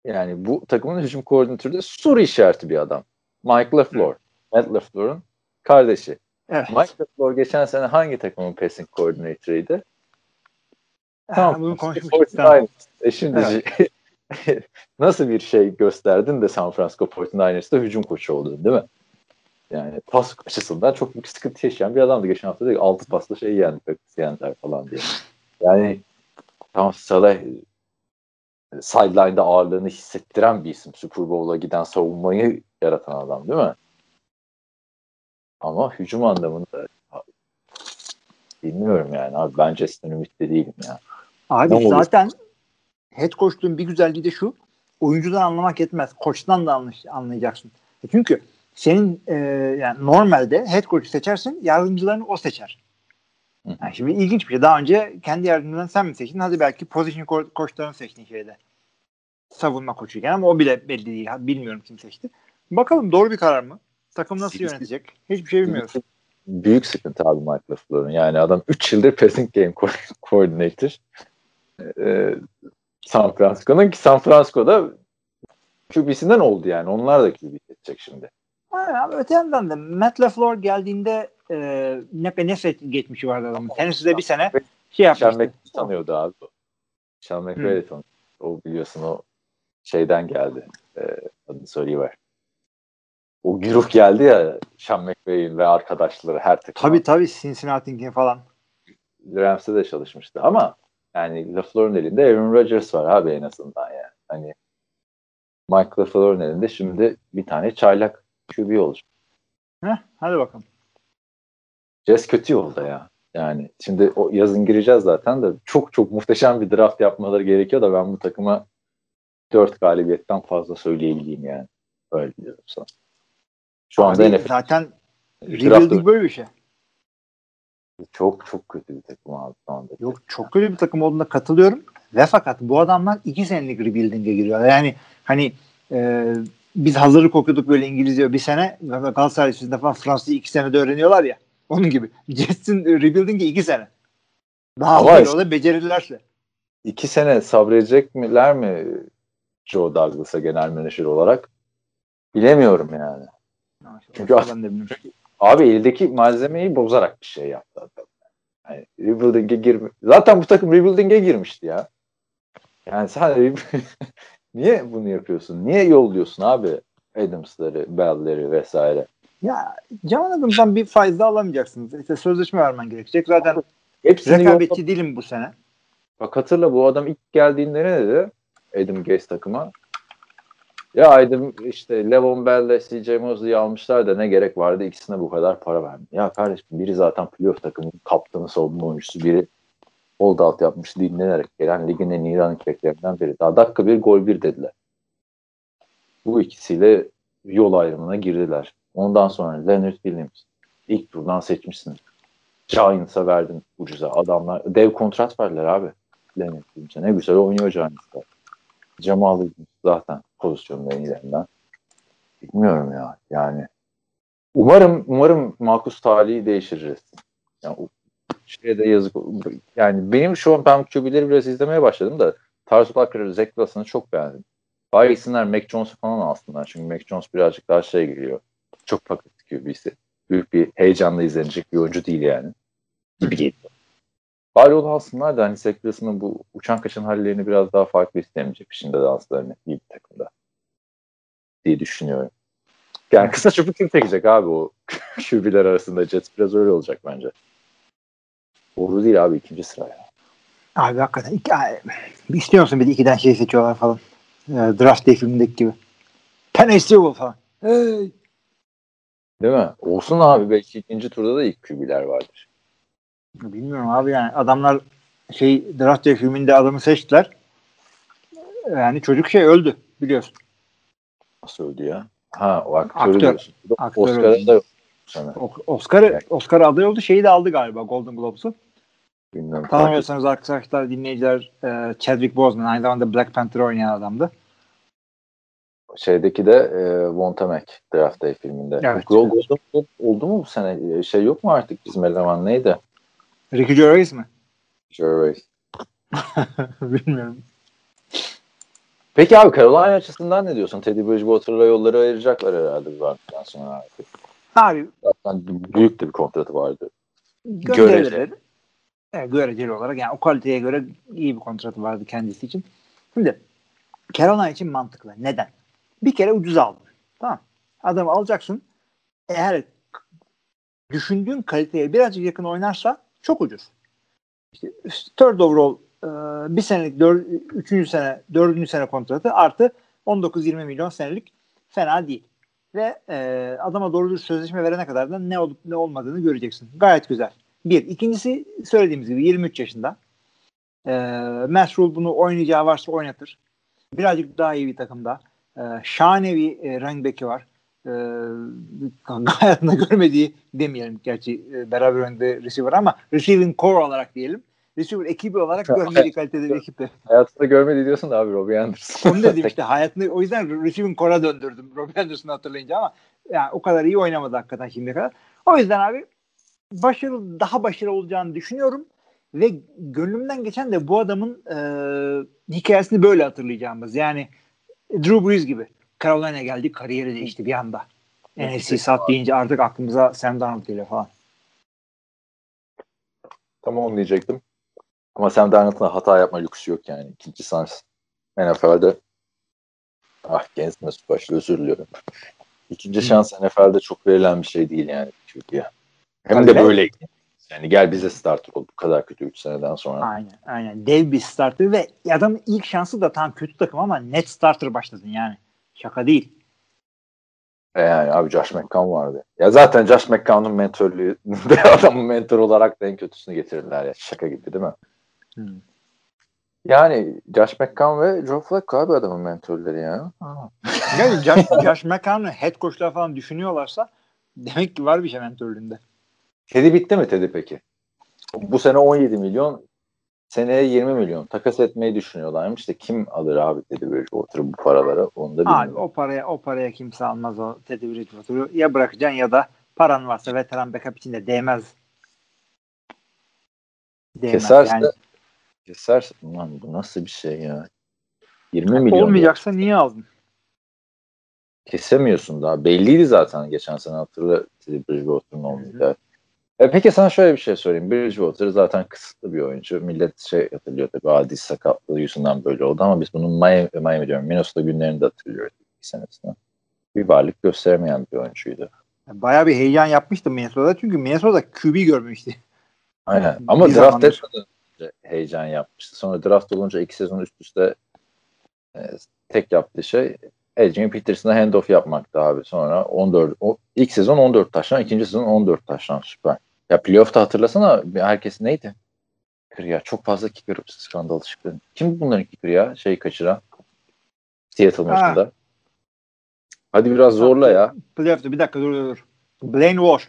yani bu takımın hücum koordinatörü de soru işareti bir adam. Mike LaFleur. Matt LaFleur'un kardeşi. Evet. Mike LaFleur geçen sene hangi takımın passing coordinator'ıydı? Ha, bunu konuşmuştuk. 49ers. Tamam. E şimdi <laughs> <laughs> nasıl bir şey gösterdin de San Francisco 49ers'ta hücum koçu oldun değil mi? Yani pas açısından çok büyük sıkıntı yaşayan bir adamdı. Geçen hafta dedi 6 pasla şey yendi, yendiler falan diye. Yani tam Salah sideline'da ağırlığını hissettiren bir isim. Super Bowl'a giden savunmayı yaratan adam değil mi? Ama hücum anlamında bilmiyorum yani abi. Ben Justin ümitli değilim ya. Abi Ne olur? Head coachluğun bir güzelliği de şu. Oyuncudan anlamak yetmez. Koçtan da anlay- anlayacaksın. E Çünkü senin e, yani normalde head coach'u seçersin, yardımcılarını o seçer. Yani şimdi ilginç bir şey. Daha önce kendi yardımcılarını sen mi seçtin? Hadi belki position ko- koçlarını seçtin şeyde. Savunma koçuyken ama o bile belli değil. Bilmiyorum kim seçti. Bakalım doğru bir karar mı? Takım nasıl yönetecek? Hiçbir şey bilmiyoruz. Büyük sıkıntı abi Mike LaFleur'un. Yani adam 3 yıldır passing game co- <laughs> coordinator. Ee, San Francisco'nun ki San Francisco'da QB'sinden oldu yani. Onlar da QB seçecek şimdi. Ha, ama öte yandan da Matt LaFleur geldiğinde e, ne, ne set geçmişi vardı adamın. Tennessee'de bir sene şey Sean yapmıştı. McVay tanıyordu abi. Sean McVay de tanıyordu. O biliyorsun o şeyden geldi. Ee, adını söyleyiver. O güruh geldi ya Sean McVay'in ve arkadaşları her takım. Tabii tabii Cincinnati'nin falan. Rams'te de çalışmıştı ama yani LaFleur'un elinde Aaron Rodgers var abi en azından yani. Hani Mike LaFleur'un elinde şimdi bir tane çaylak QB olacak. Heh, hadi bakalım. Jazz kötü yolda ya. Yani şimdi o yazın gireceğiz zaten de çok çok muhteşem bir draft yapmaları gerekiyor da ben bu takıma 4 galibiyetten fazla söyleyebileyim yani. Öyle diyorum sana. Şu anda Abi NFL zaten rebuilding böyle bir şey. Çok çok kötü bir takım abi şu anda. Yok çok kötü bir takım olduğuna katılıyorum. Ve fakat bu adamlar iki senelik rebuilding'e giriyorlar. Yani hani e, biz hazırlık okuduk böyle İngilizce bir sene. Galatasaray içinde falan Fransızca iki senede öğreniyorlar ya. Onun gibi. <laughs> Jets'in rebuilding'i iki sene. Daha Ama işte- o da becerirlerse. İki sene sabredecek miler mi Joe Douglas'a genel menajer olarak? Bilemiyorum yani. Çünkü ben de bilmiyorum. Abi eldeki malzemeyi bozarak bir şey yaptı adam. Yani rebuilding'e girme. Zaten bu takım rebuilding'e girmişti ya. Yani sen <laughs> niye bunu yapıyorsun? Niye yolluyorsun abi Adams'ları, Bell'leri vesaire? Ya Can Adams'dan bir faiz de alamayacaksınız. İşte sözleşme vermen gerekecek. Zaten Hepsini rekabetçi değilim bu sene. Bak hatırla bu adam ilk geldiğinde ne dedi? Adam Gaze takıma. Ya Adam işte Levon Bell'le CJ Mosley'i almışlar da ne gerek vardı ikisine bu kadar para verdi. Ya kardeşim biri zaten playoff takımının kaptanı savunma oyuncusu biri hold out yapmış dinlenerek gelen ligin en iyi running biri. Daha dakika bir gol bir dediler. Bu ikisiyle yol ayrımına girdiler. Ondan sonra Leonard Williams ilk turdan seçmişsin. Giants'a verdin ucuza. Adamlar dev kontrat verdiler abi. Leonard Williams'e. Ne güzel oynuyor Giants'ta. Williams zaten pozisyonun en iyilerinden. Bilmiyorum ya. Yani umarım umarım Marcus talihi değişir. Yani şeye de yazık. Yani benim şu an ben QB'leri biraz izlemeye başladım da Tarz Tucker'ı, Zach Wilson'ı çok beğendim. Bari gitsinler Mac Jones'u falan alsınlar. Çünkü Mac Jones birazcık daha şey geliyor. Çok paket QB'si. Büyük bir heyecanla izlenecek bir oyuncu değil yani. Gibi geliyor. Bari onu alsınlar da hani Wilson'ın bu uçan kaçan hallerini biraz daha farklı istemeyecek şimdi danslarını iyi bir takımda diye düşünüyorum. Yani kısa çöpü kim çekecek abi o <laughs> QB'ler arasında Jets biraz öyle olacak bence. Doğru değil abi ikinci sıra ya. Abi hakikaten. Iki, ay, istiyor musun bir de ikiden şey seçiyorlar falan. E, Draft Day filmindeki gibi. Sewell falan. Hey. Değil mi? Olsun abi belki ikinci turda da ilk QB'ler vardır. Bilmiyorum abi yani adamlar şey Draft Day filminde adamı seçtiler. Yani çocuk şey öldü biliyorsun. Nasıl öldü ya? Ha o aktörü Aktör. diyorsun. Aktör Oscar'ın da yok sana. Oscar Oscar aday oldu. Şeyi de aldı galiba Golden Globes'u. Bilmiyorum. Tanımıyorsanız arkadaşlar dinleyiciler e, Chadwick Boseman aynı zamanda Black Panther oynayan adamdı. Şeydeki de e, Mac Draft Day filminde. Evet. Golden Globe oldu mu bu sene? E, Şey yok mu artık bizim eleman neydi? Ricky Gervais mi? Gervais. <laughs> Bilmiyorum. Peki abi Carolina açısından ne diyorsun? Teddy Bridgewater'la yolları ayıracaklar herhalde bir vakitten sonra artık. Abi Zaten büyük de bir kontratı vardı. göreceli. Evet, göreceli olarak yani o kaliteye göre iyi bir kontratı vardı kendisi için. Şimdi Carolina için mantıklı. Neden? Bir kere ucuz aldın. Tamam. Adamı alacaksın. Eğer düşündüğün kaliteye birazcık yakın oynarsa çok ucuz. İşte third overall e, bir senelik dör, üçüncü sene, dördüncü sene kontratı artı 19-20 milyon senelik fena değil. Ve e, adama doğru düz sözleşme verene kadar da ne olup ne olmadığını göreceksin. Gayet güzel. Bir. İkincisi söylediğimiz gibi 23 yaşında. E, Matt bunu oynayacağı varsa oynatır. Birazcık daha iyi bir takımda. E, şahane bir e, running back'i var. E, <laughs> hayatında görmediği demeyelim gerçi e, beraber oynadığı receiver ama receiving core olarak diyelim. Receiver ekibi olarak görmediği kalitede bir ekipte. Hayatında görmedi diyorsun da abi Robbie Anderson. Onu dedim <laughs> işte hayatını o yüzden receiving core'a döndürdüm Robbie Anderson'ı hatırlayınca ama yani o kadar iyi oynamadı hakikaten şimdiye kadar. O yüzden abi başarılı daha başarılı olacağını düşünüyorum ve gönlümden geçen de bu adamın e, hikayesini böyle hatırlayacağımız. Yani Drew Brees gibi. Carolina'ya geldi kariyeri değişti bir anda. NFC South deyince artık aklımıza Sam Darnold geliyor falan. Tam onu diyecektim. Ama Sam Darnold'un hata yapma lüksü yok yani. İkinci sans NFL'de ah Gens Mesut Başlı özür diliyorum. İkinci şans NFL'de çok verilen bir şey değil yani Türkiye. Hem Tabii de böyle. Yani gel bize starter ol bu kadar kötü 3 seneden sonra. Aynen aynen. Dev bir starter ve adamın ilk şansı da tam kötü takım ama net starter başladın yani. Şaka değil. E yani abi Josh McCown vardı. Ya zaten Josh McCown'un mentörlüğü <laughs> adamın mentor olarak da en kötüsünü getirirler ya. Şaka gibi değil mi? Hmm. Yani Josh McCown ve Joe Flacco abi adamın mentörleri ya. <laughs> Yani Josh, Josh McCown'u head coach'lar falan düşünüyorlarsa demek ki var bir şey mentörlüğünde. Teddy bitti mi Teddy peki? Bu sene 17 milyon, seneye 20 milyon takas etmeyi düşünüyorlarmış da kim alır abi Teddy Bridgewater'ı bu paralara onu da bilmiyorum. Abi o paraya o paraya kimse almaz o Teddy Bridgewater'ı. Ya bırakacaksın ya da paran varsa veteran backup için de değmez. Değmez Keserse yani. keserse lan bu nasıl bir şey ya? 20 milyon. Olmayacaksa niye aldın? Kesemiyorsun daha. Belliydi zaten geçen sene hatırla Teddy Bridgewater'ın olmayacağı. E peki sana şöyle bir şey sorayım. Bridgewater zaten kısıtlı bir oyuncu. Millet şey hatırlıyor tabii adi sakatlığı yüzünden böyle oldu ama biz bunun Miami, Miami diyorum Minnesota günlerini de hatırlıyoruz iki senesinde. Bir varlık gösteremeyen bir oyuncuydu. Bayağı bir heyecan yapmıştı Minnesota çünkü Minnesota QB görmemişti. Aynen. <laughs> Ama Bir draft zamandır. etmeden önce heyecan yapmıştı. Sonra draft olunca iki sezon üst üste e, tek yaptığı şey Adrian Peterson'a handoff yapmaktı abi. Sonra 14 o, ilk sezon 14 taştan, ikinci sezon 14 taştan süper. Ya playoff'ta hatırlasana herkes neydi? Kicker ya çok fazla kicker skandalı çıktı. Kim bunların kicker ya? Şey kaçıran. Seattle Ha. maçında. Hadi biraz zorla ya. Playoff'ta bir dakika dur dur dur. Blaine Walsh.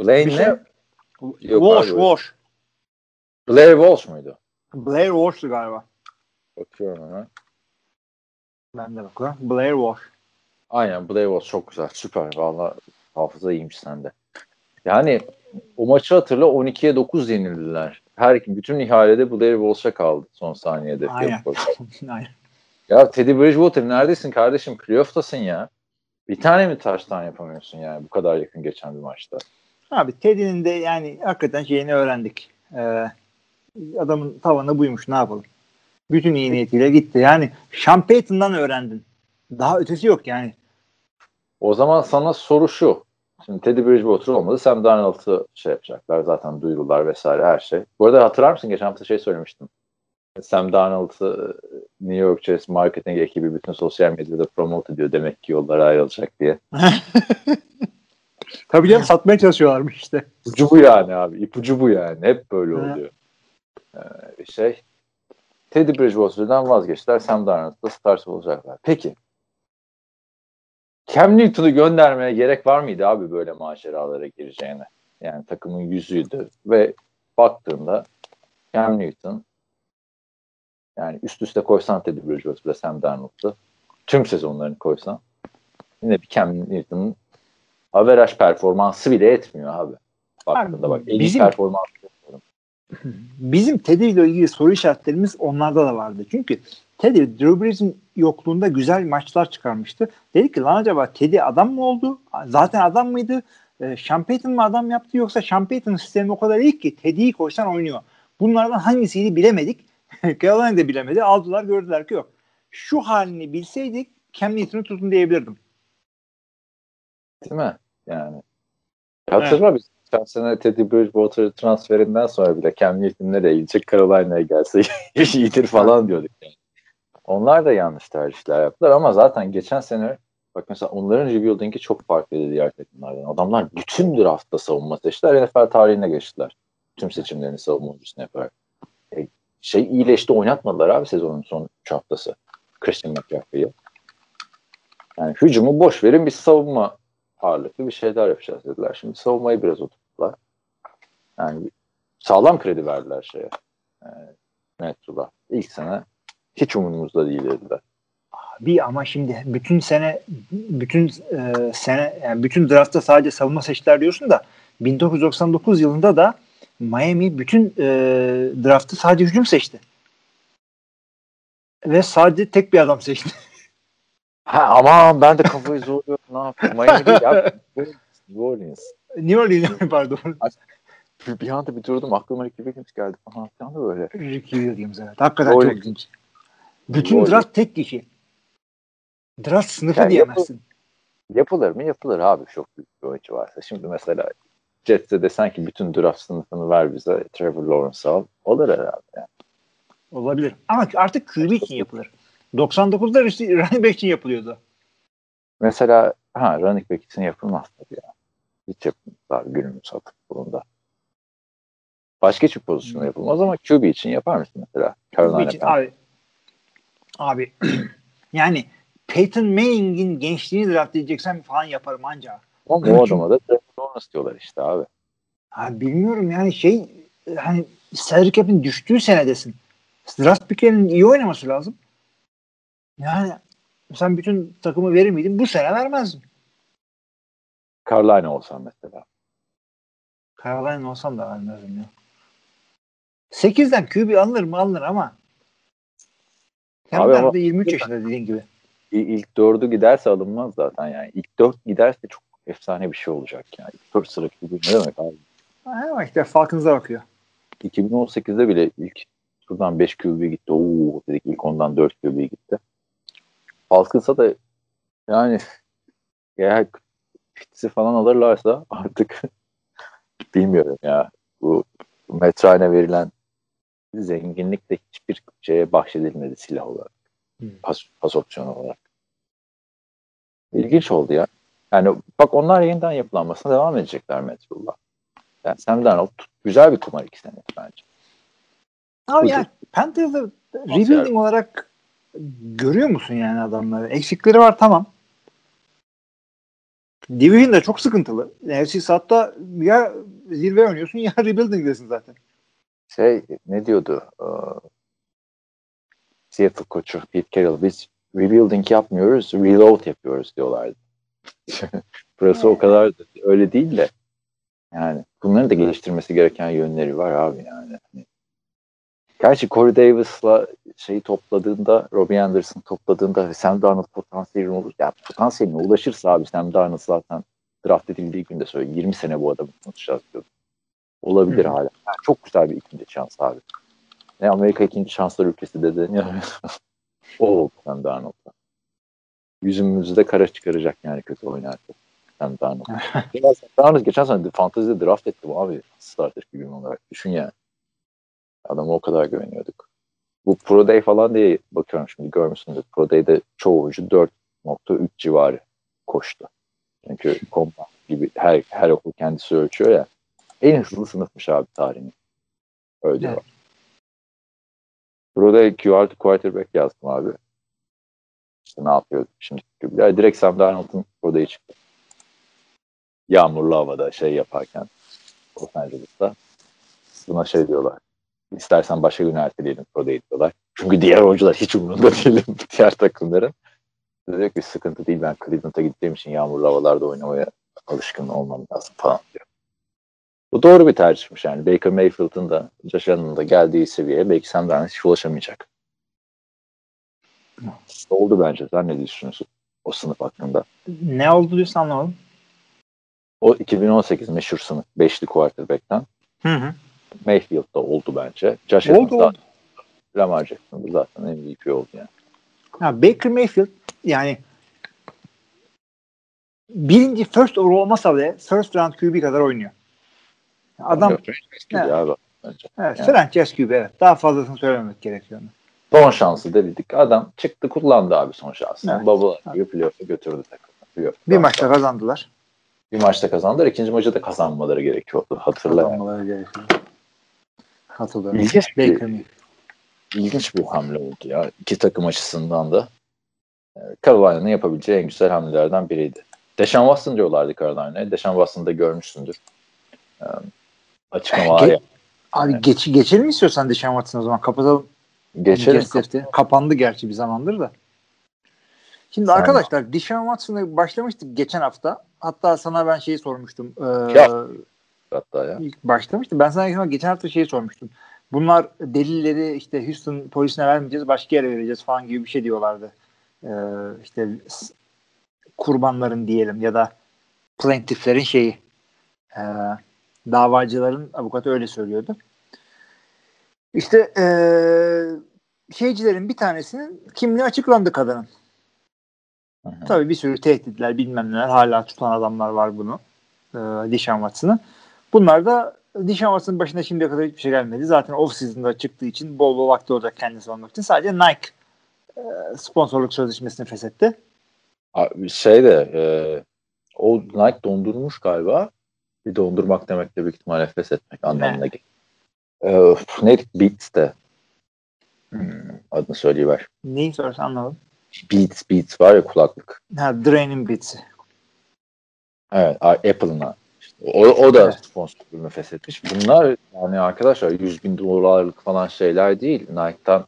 Blaine Bir şey- ne? Walsh, abi. Walsh. Blair Walsh muydu? Blair Walsh'tu galiba. Bakıyorum hemen. Ben de bakıyorum. Blair Walsh. Aynen Blair Walsh çok güzel. Süper. Valla hafıza iyiymiş sende. Yani o maçı hatırla 12'ye 9 yenildiler. Her bütün ihalede Blair Walsh'a kaldı son saniyede. Aynen. <laughs> Aynen. Ya Teddy Bridgewater neredesin kardeşim? Playoff'tasın ya. Bir tane mi taştan yapamıyorsun yani bu kadar yakın geçen bir maçta? Abi Teddy'nin de yani hakikaten şeyini öğrendik. Ee, adamın tavanı buymuş ne yapalım. Bütün iyi niyetiyle gitti. Yani Sean Payton'dan öğrendin. Daha ötesi yok yani. O zaman sana soru şu. Şimdi Teddy Bridgewater olmadı. Sam Darnold'u şey yapacaklar. Zaten duyurular vesaire her şey. Bu arada hatırlar mısın? Geçen hafta şey söylemiştim. Sam Darnold'u New York Jets marketing ekibi bütün sosyal medyada promote ediyor. Demek ki yollara ayrılacak diye. <laughs> Tabii canım satmaya çalışıyorlarmış işte. İpucu bu yani abi. İpucu bu yani. Hep böyle oluyor. Ee, şey Teddy Bridgewater'dan vazgeçtiler. Sam Darnold'da start olacaklar. Peki Cam Newton'u göndermeye gerek var mıydı abi böyle maceralara gireceğine? Yani takımın yüzüydü ve baktığında Cam Newton yani üst üste koysan Teddy Bridgewater ve Sam Darnold'u tüm sezonlarını koysan yine bir Cam Newton'un averaj performansı bile etmiyor abi. Baktığında bak en iyi bizim- performans Bizim Teddy ile ilgili soru işaretlerimiz onlarda da vardı. Çünkü Teddy Drew Brees'in yokluğunda güzel maçlar çıkarmıştı. Dedik ki lan acaba Teddy adam mı oldu? Zaten adam mıydı? Ee, Sean Payton mı adam yaptı yoksa Sean Payton'ın sistemi o kadar iyi ki Teddy'yi koysan oynuyor. Bunlardan hangisiydi bilemedik. <laughs> Carolina da bilemedi. Aldılar gördüler ki yok. Şu halini bilseydik Cam Newton'u tutun diyebilirdim. Değil mi? Yani. Hatırla biz geçen sene Teddy Bridgewater transferinden sonra bile Cam Newton nereye gidecek Carolina'ya gelse <laughs> iyidir falan diyorduk. Yani. Onlar da yanlış tercihler yaptılar ama zaten geçen sene bak mesela onların rebuilding'i çok farklıydı diğer takımlardan. Adamlar bütün draftta savunma seçtiler. NFL tarihine geçtiler. Tüm seçimlerini savunma oyuncusuna yaparak. E, şey iyileşti oynatmadılar abi sezonun son 3 haftası. Christian McCaffrey'i. Yani hücumu boş verin biz savunma ağırlıklı bir şeyler yapacağız dediler. Şimdi savunmayı biraz oturttular. Yani sağlam kredi verdiler şeye. E, Metro'da. İlk sene hiç umurumuzda değil dediler. Bir ama şimdi bütün sene bütün e, sene yani bütün draftta sadece savunma seçtiler diyorsun da 1999 yılında da Miami bütün e, draftı sadece hücum seçti. Ve sadece tek bir adam seçti. <laughs> Ha ama ben de kafayı zorluyorum. Ne yapayım? Miami değil ya. New Orleans. New Orleans <laughs> pardon. Bir anda bir durdum. Aklıma Ricky Williams geldi. Aha, bir anda böyle. Ricky Williams evet. Hakikaten Doğru. çok ilginç. Bütün Doğru. draft tek kişi. Draft sınıfı Yani diyemezsin. Yapılır mı? Yapılır abi. Çok büyük bir oyuncu varsa. Şimdi mesela Jets'e desen ki bütün draft sınıfını ver bize. Trevor Lawrence al. Olur herhalde. Yani. Olabilir. Ama artık QB için yapılır. 99'da <laughs> running back için yapılıyordu. Mesela ha running back için yapılmaz tabii ya. Hiç yapılmaz günümüz futbolunda. Başka hiçbir pozisyon yapılmaz ama QB için yapar mısın mesela? Carolina için, abi, abi <clears throat> yani Peyton Manning'in gençliğini draft edeceksen falan yaparım anca. Ama o adama da Lawrence diyorlar işte abi. Ha, bilmiyorum yani şey hani salary cap'in düştüğü senedesin. Draft picklerinin iyi oynaması lazım. Yani sen bütün takımı verir miydin? Bu sene vermezdin. Carolina olsam mesela. Carolina olsam da vermezdim ya. 8'den QB alınır mı alınır ama Abi de 23 yaşında dediğin gibi. İlk dördü giderse alınmaz zaten yani. İlk dört giderse çok efsane bir şey olacak yani. İlk dört sıra QB ne demek abi? Ama işte Falcons'a bakıyor. 2018'de bile ilk turdan 5 QB gitti. Oo dedik ilk ondan 4 QB gitti. Falcons'a da yani <laughs> eğer Pitts'i falan alırlarsa artık <laughs> bilmiyorum ya. Bu Metrane verilen zenginlik de hiçbir şeye bahşedilmedi silah olarak. Hmm. Pas, pas opsiyonu olarak. İlginç oldu ya. Yani bak onlar yeniden yapılanmasına devam edecekler Metrullah. Yani Sam Darnold güzel bir kumar iki sene bence. Abi yani Panthers'ı rebuilding olarak görüyor musun yani adamları? Eksikleri var tamam. Division da çok sıkıntılı. NFC South'ta ya zirve oynuyorsun <laughs> ya rebuilding'desin zaten. Şey ne diyordu? Uh, Seattle koçu Pete Carroll biz rebuilding yapmıyoruz, reload yapıyoruz diyorlardı. <laughs> Burası o kadar da öyle değil de yani bunların da geliştirmesi gereken yönleri var abi yani. Gerçi Corey Davis'la şeyi topladığında, Robbie Anderson topladığında Sam Darnold potansiyelin olur. Ya potansiyeline ulaşırsa abi Sam Darnold zaten draft edildiği günde söyle 20 sene bu adamı konuşacağız diyordu. Olabilir Hı. hala. Yani çok güzel bir ikinci şans abi. Ne Amerika ikinci şanslar ülkesi dedi. Ya. <laughs> o oldu Sam Darnold'da. Yüzümüzü de kara çıkaracak yani kötü oynarsa. Sam Darnold. <laughs> Darnold geçen sene fantezide draft ettim abi. Starter gibi olarak. Düşün yani. Adamı o kadar güveniyorduk. Bu Pro Day falan diye bakıyorum şimdi görmüşsünüz. Pro Day'de çoğu oyuncu 4.3 civarı koştu. Çünkü <laughs> kompa gibi her, her okul kendisi ölçüyor ya. En hızlı sınıfmış abi tarihini. Öyle evet. var. Burada QRT quarterback yazdım abi. İşte ne yapıyor şimdi? Yani direkt Sam Darnold'un Proda'yı çıktı. Yağmurlu havada şey yaparken Los Angeles'ta buna şey diyorlar. İstersen başka gün erteleyelim Proda'yı diyorlar. Çünkü diğer oyuncular hiç umurunda değil <laughs> diğer takımların. Diyor ki sıkıntı değil ben Cleveland'a gittiğim için yağmurlu havalarda oynamaya alışkın olmam lazım falan diyor. Bu doğru bir tercihmiş yani. Baker Mayfield'ın da Josh Allen'ın da geldiği seviyeye belki Sam Darnold hiç ulaşamayacak. Oldu bence. Sen ne düşünüyorsun o sınıf hakkında? Ne oldu diyorsun anlamadım. O 2018 meşhur sınıf. Beşli quarterback'ten. Hı hı. Mayfield'da oldu bence. Josh oldu, Allen'da oldu. Lamar Jackson'da zaten MVP oldu yani. Ha, Baker Mayfield yani birinci first overall olmasa bile first round QB kadar oynuyor. Adam evet, evet. abi bence. Evet, yani. franchise QB evet. Daha fazlasını söylememek gerekiyor. Son şansı dedik. Adam çıktı kullandı abi son şansını. Evet. Baba gibi evet. playoff'a götürdü takımı. Bir maçta kazandılar. Bir maçta kazandılar. İkinci maçta da kazanmaları gerekiyordu. Hatırla. Kazanmaları yani. gerekiyordu. Hatırlıyorum. İlginç bir, ilginç bir hamle oldu ya. İki takım açısından da. E, Carolina'nın yapabileceği en güzel hamlelerden biriydi. Deşan Watson diyorlardı Carolina'ya. Deşan Watson'ı da görmüşsündür. E, açıklamalar Ge- Abi geç, geçelim istiyorsan Deşan Watson o zaman. Kapatalım. Geçelim. Kap- Kapandı gerçi bir zamandır da. Şimdi Sen arkadaşlar Deshaun Watson'a başlamıştık geçen hafta. Hatta sana ben şeyi sormuştum. Ee, ya. Hatta ya. İlk başlamıştım. Ben sana geçen hafta şeyi sormuştum. Bunlar delilleri işte Houston polisine vermeyeceğiz başka yere vereceğiz falan gibi bir şey diyorlardı. Ee, işte kurbanların diyelim ya da plaintifflerin şeyi e, davacıların avukatı öyle söylüyordu. İşte e, şeycilerin bir tanesinin kimliği açıklandı kadının. Hı hı. Tabii bir sürü tehditler bilmem neler hala tutan adamlar var bunu. E, Dishon Watson'ı. Bunlar da Dishon Watson'ın başına şimdiye kadar hiçbir şey gelmedi. Zaten off season'da çıktığı için bol bol vakti olacak kendisi olmak için. Sadece Nike e, sponsorluk sözleşmesini feshetti. Şey de e, o Nike dondurmuş galiba. Bir dondurmak demek de büyük ihtimal nefes etmek anlamına geliyor. E, neydi? Beats de. Hmm, adını söyleyiver. Neyi sorarsan anlamadım. Beats, Beats var ya kulaklık. Ha, Drain'in Beats'i. Evet, Apple'ın. O, o da Evet. sponsor bölümü feshetmiş. Bunlar yani arkadaşlar 100 bin dolarlık falan şeyler değil. Nike'dan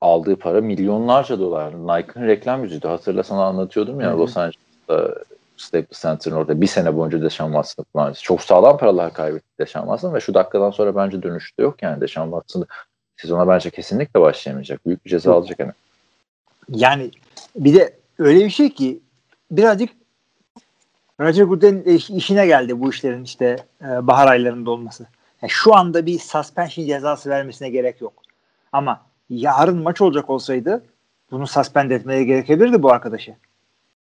aldığı para milyonlarca dolar. Nike'ın reklam yüzüydü. Hatırla sana anlatıyordum ya Hı hı. Los Angeles'ta Staples Center'ın orada bir sene boyunca Deshaun Watson'ı kullandı. Çok sağlam paralar kaybetti Deshaun Watson ve şu dakikadan sonra bence dönüşte yok yani Deshaun Watson sezona bence kesinlikle başlayamayacak. Büyük bir ceza alacak yani. Yani bir de öyle bir şey ki birazcık Roger Goodell'in iş- işine geldi bu işlerin işte e, bahar aylarında olması. Yani şu anda bir suspension cezası vermesine gerek yok. Ama yarın maç olacak olsaydı bunu suspend etmeye gerekebilirdi bu arkadaşı.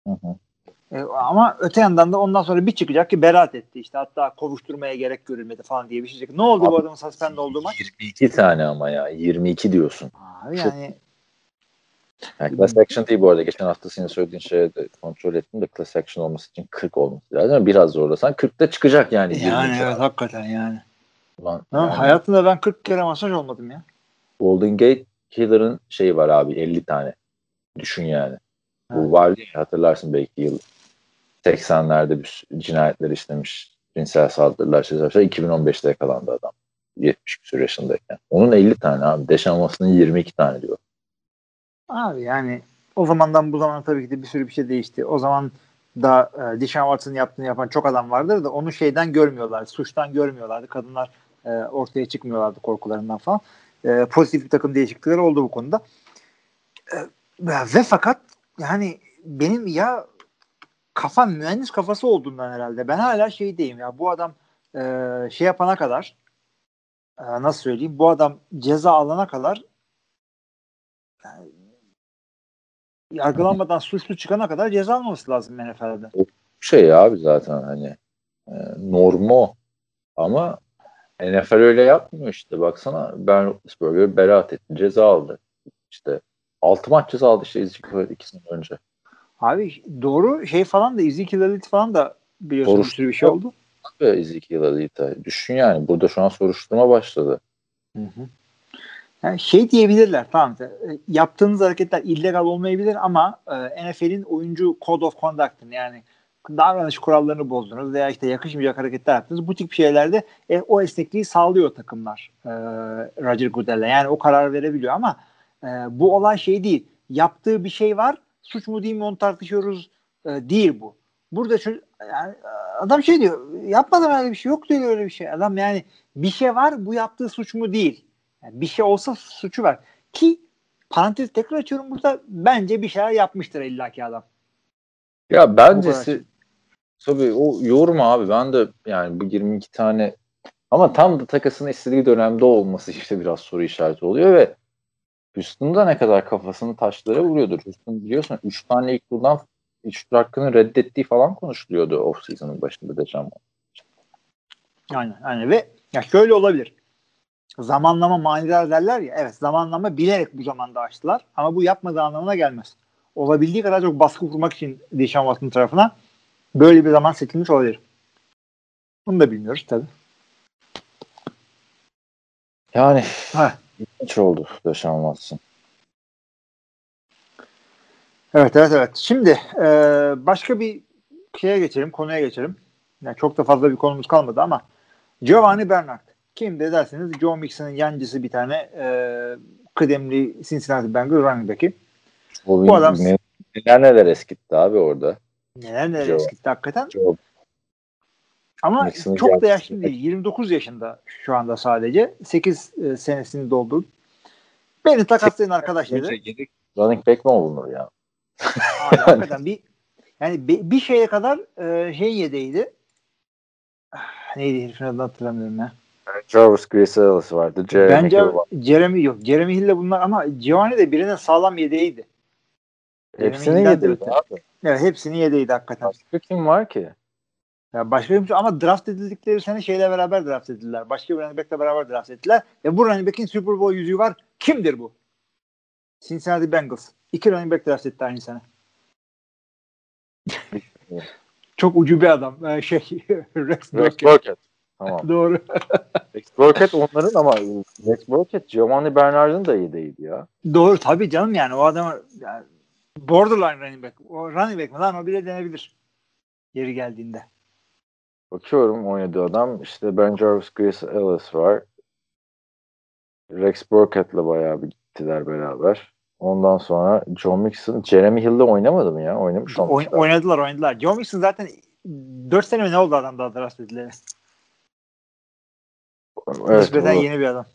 Hı hı. E, ama öte yandan da ondan sonra bir çıkacak ki beraat etti işte hatta kovuşturmaya gerek görülmedi falan diye bir şey çıkacak. Ne oldu bu Abi, adamın suspend olduğu maç? 22 tane ama ya 22 diyorsun. Abi Çok- yani Yani class action değil bu arada. Geçen hafta senin söylediğin şeye de kontrol ettim de class action olması için 40 olması lazım. Biraz zorlasan 40'ta çıkacak yani. yani 22. evet hakikaten yani. Ulan, Ha, yani Hayatımda ben 40 kere masaj olmadım ya. Golden Gate Killer'ın şeyi var abi 50 tane. Düşün yani. Bu Evet. vardı ya hatırlarsın belki yıl 80'lerde bir cinayetler işlemiş. Cinsel saldırılar, şeyler, 2015'te yakalandı adam. 70 küsur yaşındayken. Onun 50 tane abi. Deşanmasının 22 tane diyor. Abi yani o zamandan bu zamana tabii ki de bir sürü bir şey değişti. O zaman da e, Deshaun Watson'ın yaptığını yapan çok adam vardır da onu şeyden görmüyorlardı. Suçtan görmüyorlardı. Kadınlar e, ortaya çıkmıyorlardı korkularından falan. E, pozitif bir takım değişiklikler oldu bu konuda. E, ve fakat yani benim ya kafam mühendis kafası olduğundan herhalde ben hala şeydeyim ya bu adam e, şey yapana kadar e, nasıl söyleyeyim bu adam ceza alana kadar yani, yargılanmadan suçlu çıkana kadar ceza alması lazım NFL'de. şey abi zaten hani e, normu ama NFL öyle yapmıyor işte baksana Ben Roethlisberger beraat etti ceza aldı işte 6 maç ceza aldı işte Ezekiel 2 sene önce Abi doğru şey falan da Ezekiel Elliott falan da biliyorsun bir Soruşturma- sürü bir şey oldu. ve Ezekiel Elliott'a düşün yani burada şu an soruşturma başladı Hı hı. Şey diyebilirler tamam e, yaptığınız hareketler illegal olmayabilir ama e, NFL'in oyuncu code of conduct'ını yani davranış kurallarını bozdunuz veya işte yakışmayacak hareketler yaptınız. Bu tip şeylerde e, o esnekliği sağlıyor takımlar e, Roger Goodell'e. Yani o karar verebiliyor ama e, bu olay şey değil. Yaptığı bir şey var. Suç mu değil mi onu tartışıyoruz. E, değil bu. Burada şu, yani, adam şey diyor yapmadım öyle bir şey yok diyor öyle bir şey. Adam yani bir şey var bu yaptığı suç mu değil. Yani bir şey olsa suçu var. Ki parantez tekrar açıyorum burada bence bir şeyler yapmıştır illaki adam. ya Bu bencesi tabii o yorma abi ben de yani bu 22 tane ama tam da takasının istediği dönemde olması işte biraz soru işareti oluyor ve Houston'da ne kadar kafasını taşlara vuruyordur. Houston biliyorsun 3 tane ilk turdan 3 tur hakkını reddettiği falan konuşuluyordu off season'ın başında Deşan. Aynen, aynen ve ya şöyle olabilir. Zamanlama manidar derler ya. Evet zamanlama bilerek bu zamanda açtılar. Ama bu yapmadığı anlamına gelmez. Olabildiği kadar çok baskı kurmak için Deshaun Watson tarafına böyle bir zaman seçilmiş olabilir. Bunu da bilmiyoruz tabii. Yani Ha. ilginç oldu Deşan Watson. Evet evet evet. Şimdi e, başka bir şeye geçelim, konuya geçelim. Yani çok da fazla bir konumuz kalmadı ama Giovanni Bernard. Kim de derseniz Joe Mixon'ın yancısı bir tane e, kıdemli Cincinnati Bengals running back'i. Bu, adam- ne- neler neler eskitti abi orada. Neler neler Joe. eskitti hakikaten. Joe Ama Mixon'ın çok da yaşlı değil. 29 yaşında şu anda sadece. 8 e, senesini doldurdu. Beni takaslayın arkadaş dedi. Önce yedek running back mi olunur ya? Abi, hakikaten <laughs> bir yani bir, bir şeye kadar e, şey yedeğiydi. Ah, Neydi herifin adını hatırlamıyorum ya. Jarvis Grisales vardı. Jeremy Bence Hill var. Jeremy yok. Jeremy Hill'le bunlar ama Giovanni de birinin sağlam yedeğiydi. Hepsini öte. abi. Evet hepsini yedeğiydi hakikaten. Başka kim var ki? Ya başka bir ama draft edildikleri sene şeyle beraber draft edildiler. Başka bir running back'le beraber draft ettiler. Ve bu running back'in Super Bowl yüzüğü var. Kimdir bu? Cincinnati Bengals. İki running back draft etti aynı sene. <laughs> Çok ucu bir adam. Ee, şey <laughs> Rex Rex Burkhead. Tamam. <laughs> Doğru. Rex Burkhead onların ama Rex Burkhead Giovanni Bernard'ın da iyi değildi ya. Doğru tabii canım yani o adam yani borderline running back. O running back mi lan o bile denebilir. Yeri geldiğinde. Bakıyorum oynadığı adam işte Ben Jarvis, Chris Ellis var. Rex Burkhead'la bayağı bir gittiler beraber. Ondan sonra John Mixon, Jeremy Hill'de oynamadı mı ya? Oynamış Oyn- oynadılar oynadılar. John Mixon zaten 4 sene mi ne oldu adam daha draft edildi. Evet, Nispeten bu- yeni bir adam.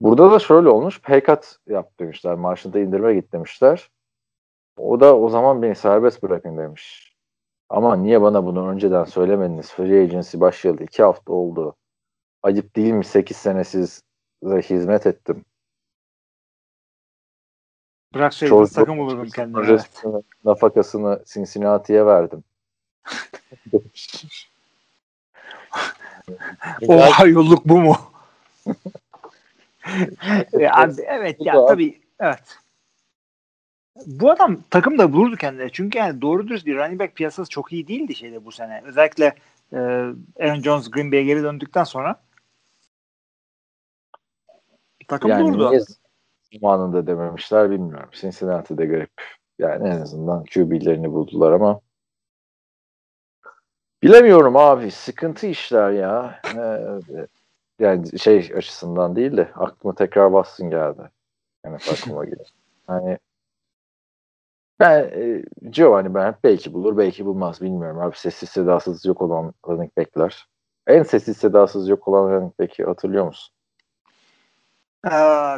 Burada da şöyle olmuş. Pay cut yap demişler. Maaşında indirme git demişler. O da o zaman beni serbest bırakın demiş. Ama niye bana bunu önceden söylemediniz? Free agency başladı. iki hafta oldu. Acip değil mi? 8 sene size hizmet ettim. Bıraksaydınız takım bulurdum kendime. Evet. Nafakasını Cincinnati'ye verdim. <laughs> Oha yolluk bu mu? ya, abi, evet ya tabii evet. Bu adam takım da bulurdu kendine. Çünkü yani doğru dürüst bir running back piyasası çok iyi değildi şeyde bu sene. Özellikle e, Aaron Jones Green Bay'e geri döndükten sonra takım yani bulurdu. niye zamanında dememişler bilmiyorum. Cincinnati'de garip. Yani en azından QB'lerini buldular ama bilemiyorum abi. Sıkıntı işler ya. Yani şey açısından değil de aklıma tekrar bassın geldi. Yani aklıma gelir. Hani ben e, Giovanni ben belki bulur belki bulmaz bilmiyorum abi. Sessiz sedasız yok olan running back'ler. En sessiz sedasız yok olan running back'i hatırlıyor musun? Ee,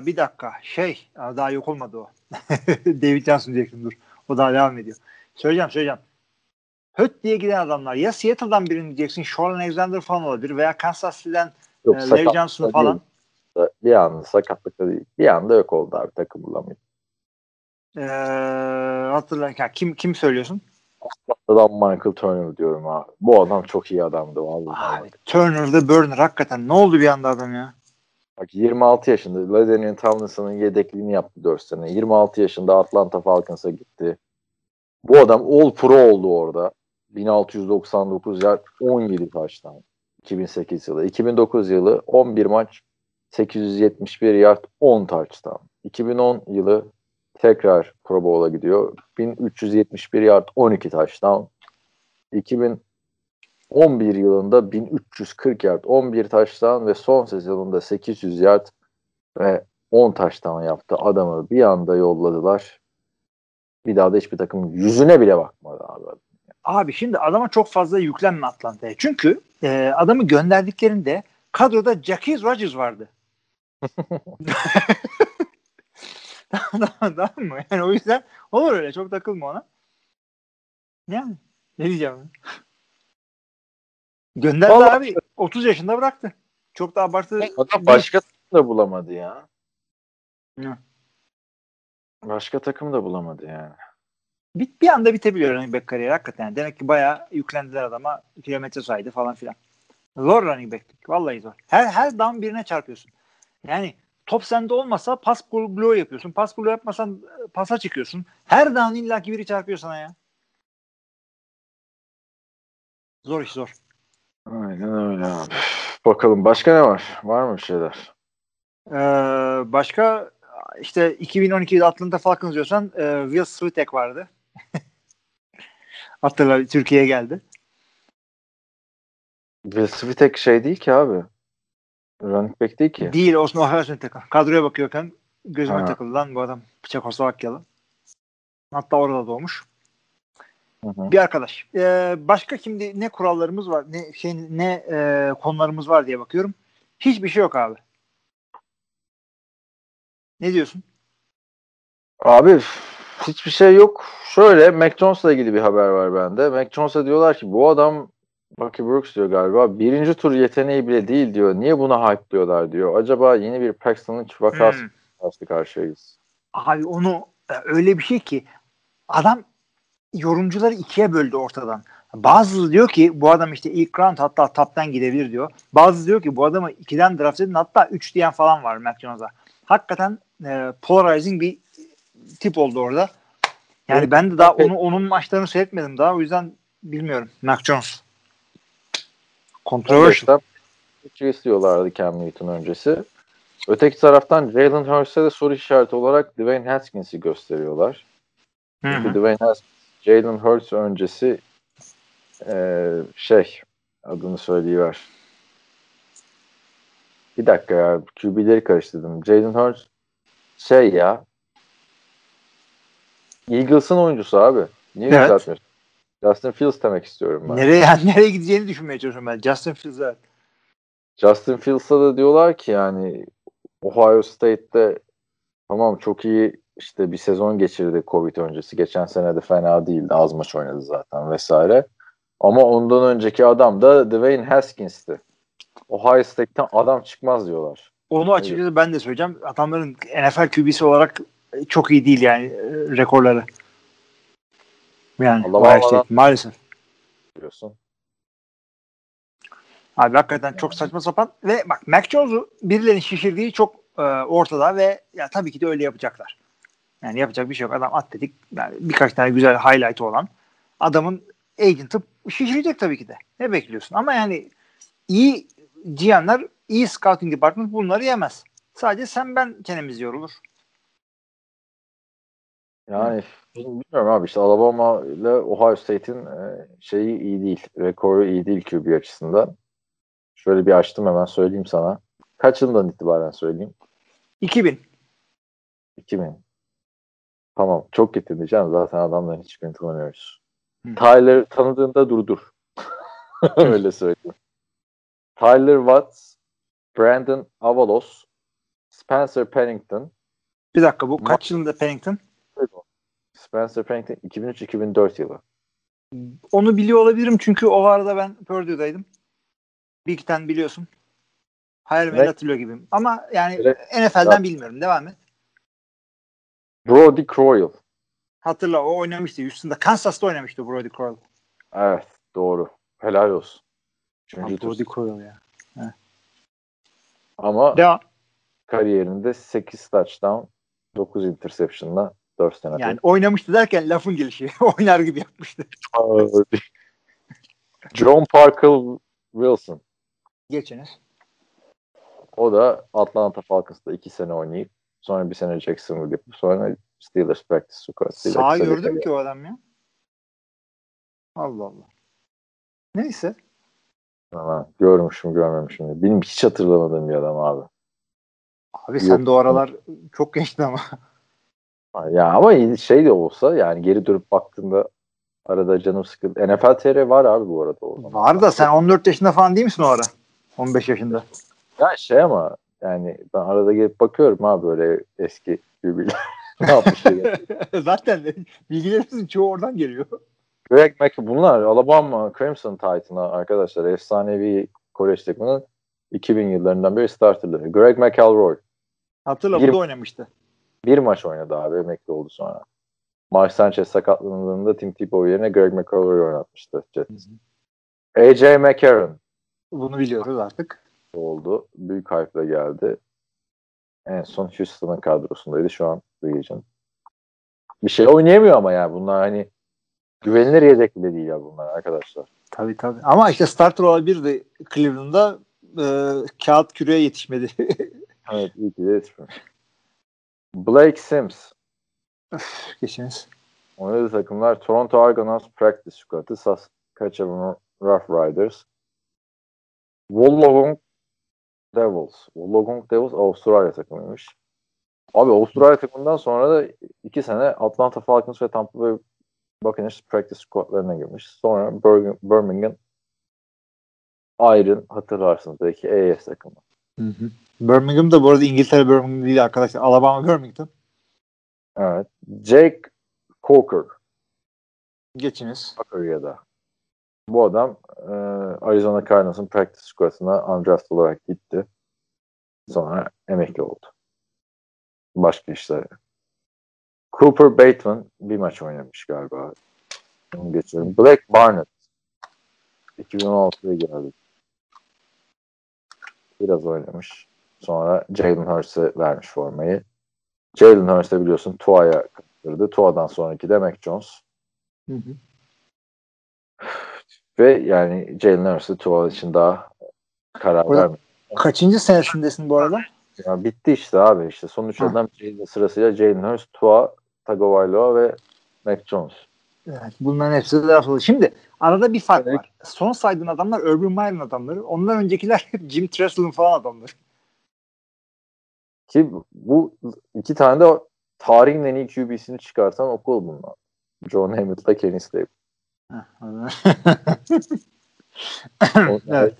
bir dakika. Şey daha yok olmadı o. <laughs> David Johnson diyecektim dur. O daha devam ediyor. Söyleyeceğim söyleyeceğim. Höt diye giden adamlar ya Seattle'dan birini diyeceksin. Sean Alexander falan olabilir veya Kansas City'den Yok, e, Larry Johnson değil. falan. Bir anda sakatlıkta değil. Bir anda yok oldu abi takım bulamıyor. Ee, hatırlayın. Ha, kim kim söylüyorsun? Adam Michael Turner diyorum abi. Bu adam çok iyi adamdı vallahi. Abi, Turner'da Burner hakikaten. Ne oldu bir anda adam ya? Bak 26 yaşında Laden'in Tomlinson'ın yedekliğini yaptı 4 sene. 26 yaşında Atlanta Falcons'a gitti. Bu adam All Pro oldu orada. 1699 yard 17 taştan. 2008 yılı. 2009 yılı 11 maç 871 yard 10 touchdown. 2010 yılı tekrar Pro Bowl'a gidiyor. 1371 yard 12 touchdown. 2011 yılında 1340 yard 11 touchdown ve son sezonunda 800 yard ve 10 touchdown yaptı. Adamı bir anda yolladılar. Bir daha da hiçbir takım yüzüne bile bakmadı abi. Abi şimdi adama çok fazla yüklenme Atlanta'ya. Çünkü e, adamı gönderdiklerinde kadroda Jackie Rodgers vardı. <laughs> <laughs> tamam, tamam mı? Yani o yüzden olur öyle. Çok takılma ona. Yani ne diyeceğim? Gönderdi Vallahi- abi. 30 yaşında bıraktı. Çok da abartı. Adam başka takım da bulamadı ya. Ne? Başka takım da bulamadı yani. Bir, bir anda bitebiliyor running back kariyeri hakikaten. Demek ki bayağı yüklendiler adama. Kilometre saydı falan filan. Zor running back'lik. Vallahi zor. Her, her down birine çarpıyorsun. Yani top sende olmasa pas bloğu yapıyorsun. Pas bloğu yapmasan e, pasa çıkıyorsun. Her down illaki biri çarpıyor sana ya. Zor iş zor. Aynen öyle abi. Bakalım başka ne var? Var mı bir şeyler? Ee, başka işte 2012'de Atlanta Falcons diyorsan e, Will Switek vardı. <laughs> Hatırla Türkiye'ye geldi. Will Svitek şey değil ki abi. Running back değil ki. Değil operasyon takım. Kadroya bakıyorken gözüme Ha. takıldı lan bu adam. Çekoslovakyalı. Hatta orada doğmuş. Hı hı. Bir arkadaş. Ee, başka kimdi ne kurallarımız var ne şey ne e, konularımız var diye bakıyorum. Hiçbir şey yok abi. Ne diyorsun? Abi hiçbir şey yok. Şöyle Mac Jones'la ilgili bir haber var bende. Mac Jones'a diyorlar ki bu adam Bucky Brooks diyor galiba. Birinci tur yeteneği bile değil diyor. Niye buna hype diyorlar diyor. Acaba yeni bir Paxton Lynch vakası Hmm. karşı karşıyayız. Abi onu e, öyle bir şey ki adam yorumcuları ikiye böldü ortadan. Bazısı diyor ki bu adam işte ilk round hatta top'tan gidebilir diyor. Bazısı diyor ki bu adamı ikiden draft edin hatta üç diyen falan var Mac Jones'a. Hakikaten e, polarizing bir tip oldu orada. Yani Evet, ben de daha onu onun maçlarını seyretmedim daha o yüzden bilmiyorum. Mac Jones. Controversial. 15'ten Patriots diyorlardı Cam Newton öncesi. Öteki taraftan Jalen Hurts'e de soru işareti olarak Dwayne Haskins'i gösteriyorlar. Çünkü. Dwayne Haskins, Jalen Hurts öncesi eee, şey adını söyleyiver. Bir dakika ya QB'leri karıştırdım. Jalen Hurts şey ya Eagles'ın oyuncusu abi. Niye Evet. yükseltmiyorsun? Justin Fields demek istiyorum ben. Nereye yani <laughs> nereye gideceğini düşünmeye çalışıyorum ben. Justin Fields evet. Justin Fields'a da diyorlar ki yani Ohio State'te tamam çok iyi işte bir sezon geçirdi Covid öncesi. Geçen sene de fena değildi. Az maç oynadı zaten vesaire. Ama ondan önceki adam da Dwayne Haskins'ti. Ohio State'ten adam çıkmaz diyorlar. Onu açıkçası ben de söyleyeceğim. Adamların NFL QB'si olarak çok iyi değil yani e, rekorları. Yani Allah. State maalesef. Biliyorsun. Abi hakikaten çok saçma sapan ve bak Mac Jones'u birilerinin şişirdiği çok e, ortada ve ya tabii ki de öyle yapacaklar. Yani yapacak bir şey yok. Adam atletik yani birkaç tane güzel highlight olan adamın agent'ı şişirecek tabii ki de. Ne bekliyorsun? Ama yani iyi GM'ler, iyi scouting department bunları yemez. Sadece sen ben çenemiz yorulur. Yani bilmiyorum abi işte Alabama ile Ohio State'in e, şeyi iyi değil. Rekoru iyi değil QB açısından. Şöyle bir açtım hemen söyleyeyim sana. Kaç yılından itibaren söyleyeyim? 2000. 2000. Tamam. Çok kötü diyeceğim. Zaten adamların hiçbirini tanımıyoruz. Hı. Tyler tanıdığında durdur. <laughs> Öyle söyleyeyim. Tyler Watts, Brandon Avalos, Spencer Pennington, Bir dakika bu kaç yılında Pennington? Spencer Pennington 2003-2004 yılı. Onu biliyor olabilirim çünkü o arada ben Purdue'daydım. Big Ten biliyorsun. Hayal Evet. hatırlıyor gibiyim. Ama yani Evet. NFL'den Ya. bilmiyorum. Devam et. Brody Croyle. Hatırla o oynamıştı. Houston'da Kansas'ta oynamıştı Brody Croyle. Evet doğru. Helal olsun. Tur. Brody Croyle ya. Ama Devam. kariyerinde 8 touchdown, 9 interception'la 4 sene. Yani oynamıştı derken lafın gelişi. <laughs> Oynar gibi yapmıştı. John Parker Wilson. Geçiniz. O da Atlanta Falcons'ta 2 sene oynayıp sonra bir sene Jacksonville yapıp sonra Steelers practice squad'ıyla Sağ gördüm ki o adam ya. Allah Allah. Neyse. Ama görmüşüm görmemişim. Benim hiç hatırlamadığım bir adam abi. Abi sen Yok. de o aralar çok gençtin ama. Ya ama şey de olsa yani geri dönüp baktığında arada canım sıkıldı. NFL TR var abi bu arada. O zaman. Var da sen 14 yaşında falan değil misin o ara? 15 yaşında. Ya şey ama yani ben arada gelip bakıyorum abi böyle eski <laughs> ne diye. <laughs> Zaten bilgilerimizin çoğu oradan geliyor. Greg Mack bunlar Alabama Crimson Titan'a arkadaşlar efsanevi kolej takımının 2000 yıllarından beri starterları. Greg McElroy Hatırla Bir- bu da oynamıştı. Bir maç oynadı abi emekli oldu sonra. Mark Sanchez sakatlandığında Tim Tebow yerine Greg McElroy oynatmıştı Jets. AJ McCarron Bunu biliyoruz artık. oldu. Büyük hype'la geldi. En son Houston'ın kadrosundaydı. Şu an Region. Bir şey oynayamıyor ama yani bunlar hani güvenilir yedek bile değil ya bunlar arkadaşlar. Tabii tabii. Ama işte starter olabilirdi Cleveland'da e, kağıt küreye yetişmedi. <laughs> Evet iyi ki de yetişmemiş. Blake Sims Geçiniz. oynadığı takımlar Toronto Argonauts Practice Squad'ı Saskatchewan Rough Riders Wollongong Devils. Wollongong Devils Avustralya takımıymış. Abi Avustralya takımından sonra da iki sene Atlanta Falcons ve Tampa Bay Buccaneers Practice Squad'larına girmiş. Sonra Birmingham, Iron hatırlarsınız belki AS takımı. Birmingham da bu arada İngiltere Birmingham değil arkadaşlar. Alabama Birmingham. Evet. Jake Coker Geçiniz. Coker'ya Bu adam e, Arizona Cardinals'ın practice squad'ına undrafted olarak gitti. Sonra emekli oldu. Başka işlere. Cooper Bateman bir maç oynamış galiba. Onu geçiyorum. Black Barnett 2016'da geldi. Biraz oynamış. Sonra Jalen Hurts'e vermiş formayı. Jalen Hurts de biliyorsun Tua'ya yaptırdı. Tua'dan sonraki de Mac Jones. Hı hı. Ve yani Jalen Hurts'ı Tua için daha karar vermedi. Kaçıncı senesindesin bu arada? Ya bitti işte abi işte. Sonuç adam sırasıyla Jalen Hurts, Tua, Tagovailoa ve Mac Jones. Evet, bunların hepsi de laf oldu. Şimdi arada bir fark Evet. var. Son saydığın adamlar Urban Meyer'in adamları. Ondan öncekiler hep <laughs> Jim Tressel'ın falan adamları. Ki bu iki tane de tarihin en iyi QB'sini çıkartan okul bunlar. John Hammett'la Kenny Stabile. O- <laughs> evet.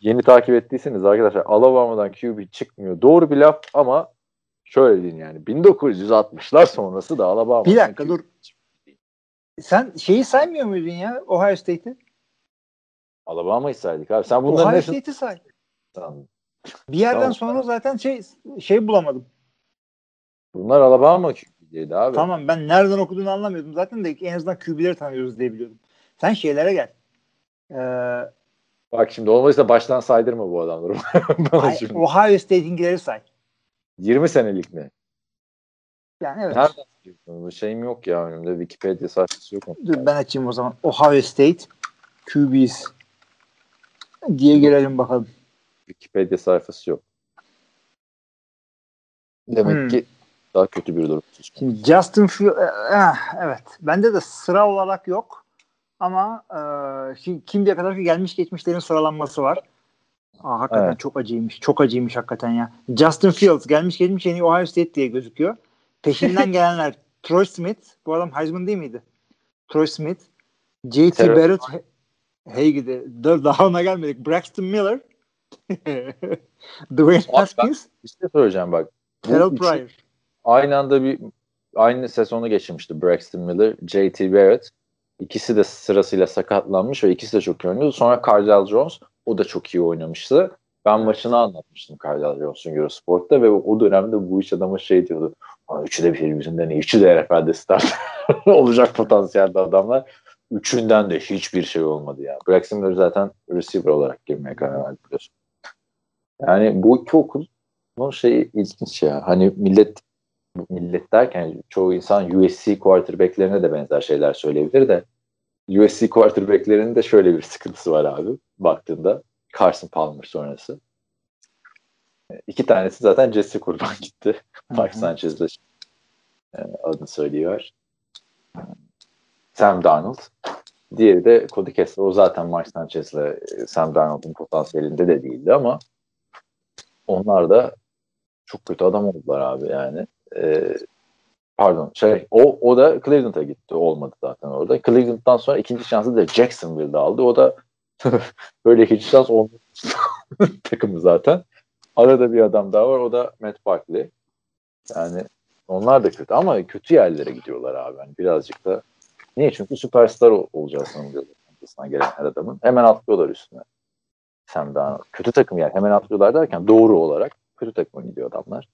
Yeni takip ettiyseniz arkadaşlar Alabama'dan QB çıkmıyor. Doğru bir laf ama şöyle deyin yani 1960'lar sonrası da Alabama'dan Bir dakika dur. Sen şeyi saymıyor muydun ya Ohio State'i? Alabama'yı saydık abi. Sen bunların Ohio State'i say. sandın. Bir yerden Tamam. sonra zaten şey şey bulamadım. Bunlar Alabama QB'ydi abi. Tamam ben nereden okuduğunu anlamıyordum. Zaten de en azından QB'leri tanıyoruz diye biliyordum. Sen şeylere gel. Ee, Bak şimdi olmadıysa baştan saydırma bu adamları. <laughs> Ohio State'inkileri say. 20 senelik mi? Yani evet. Nereden? Şeyim yok ya önümde. Wikipedia sayfası yok? Dur ben açayım o zaman. Ohio State QB's diye girelim bakalım. Wikipedia sayfası yok. Demek Hmm. ki daha kötü bir durum. Şimdi Justin Fields evet. Bende de sıra olarak yok. Ama e, şimdi şimdiye kadar gelmiş geçmişlerin sıralanması var. Aa, hakikaten Evet. çok acıymış. Çok acıymış hakikaten ya. Justin Fields gelmiş geçmiş en iyi Ohio State diye gözüküyor. Peşinden gelenler Troy Smith. Bu adam Heisman değil miydi? Troy Smith. J.T. Terör- Barrett. Hey gidi. Daha ona gelmedik. Braxton Miller. <laughs> Dwayne Haskins. Bir şey söyleyeceğim bak. Terrell Pryor. Aynı anda bir aynı sezonu geçirmişti Braxton Miller, J.T. Barrett. İkisi de sırasıyla sakatlanmış ve ikisi de çok iyi oynuyordu. Sonra Cardell Jones o da çok iyi oynamıştı. Ben maçını anlatmıştım Cardell Jones'un Eurosport'ta ve o dönemde bu iş adamı şey diyordu. "Aa, Üçü de birbirinden iyi. Üçü de NFL'de start <laughs> olacak potansiyelde adamlar. Üçünden de hiçbir şey olmadı ya. Braxton Miller zaten receiver olarak girmeye karar verdi biliyorsun. Yani bu iki okul bu şey ilginç ya. Hani millet millet derken çoğu insan USC quarterback'lerine de benzer şeyler söyleyebilir de USC quarterback'lerinin de şöyle bir sıkıntısı var abi baktığında Carson Palmer sonrası. E, İki tanesi zaten Jesse kurban <laughs> gitti. Mark Sanchez'de e, adını söylüyor. Sam Darnold. Diğeri de Cody Kessler. O zaten Mark Sanchez'le e, Sam Darnold'un potansiyelinde de değildi ama onlar da çok kötü adam oldular abi yani. Ee, pardon şey o o da Cleveland'a gitti. Olmadı zaten orada. Cleveland'dan sonra ikinci şansı da Jacksonville'de aldı. O da <laughs> böyle ikinci şans olmadı <laughs> takımı zaten. Arada bir adam daha var. O da Matt Barkley. Yani onlar da kötü ama kötü yerlere gidiyorlar abi. Yani birazcık da niye? Çünkü süperstar ol- olacağı sanılıyor. Arkasından gelen her adamın. Hemen atlıyorlar üstüne. Sam Darnold. Kötü takım yani. Hemen atlıyorlar derken doğru olarak kötü takıma gidiyor adamlar.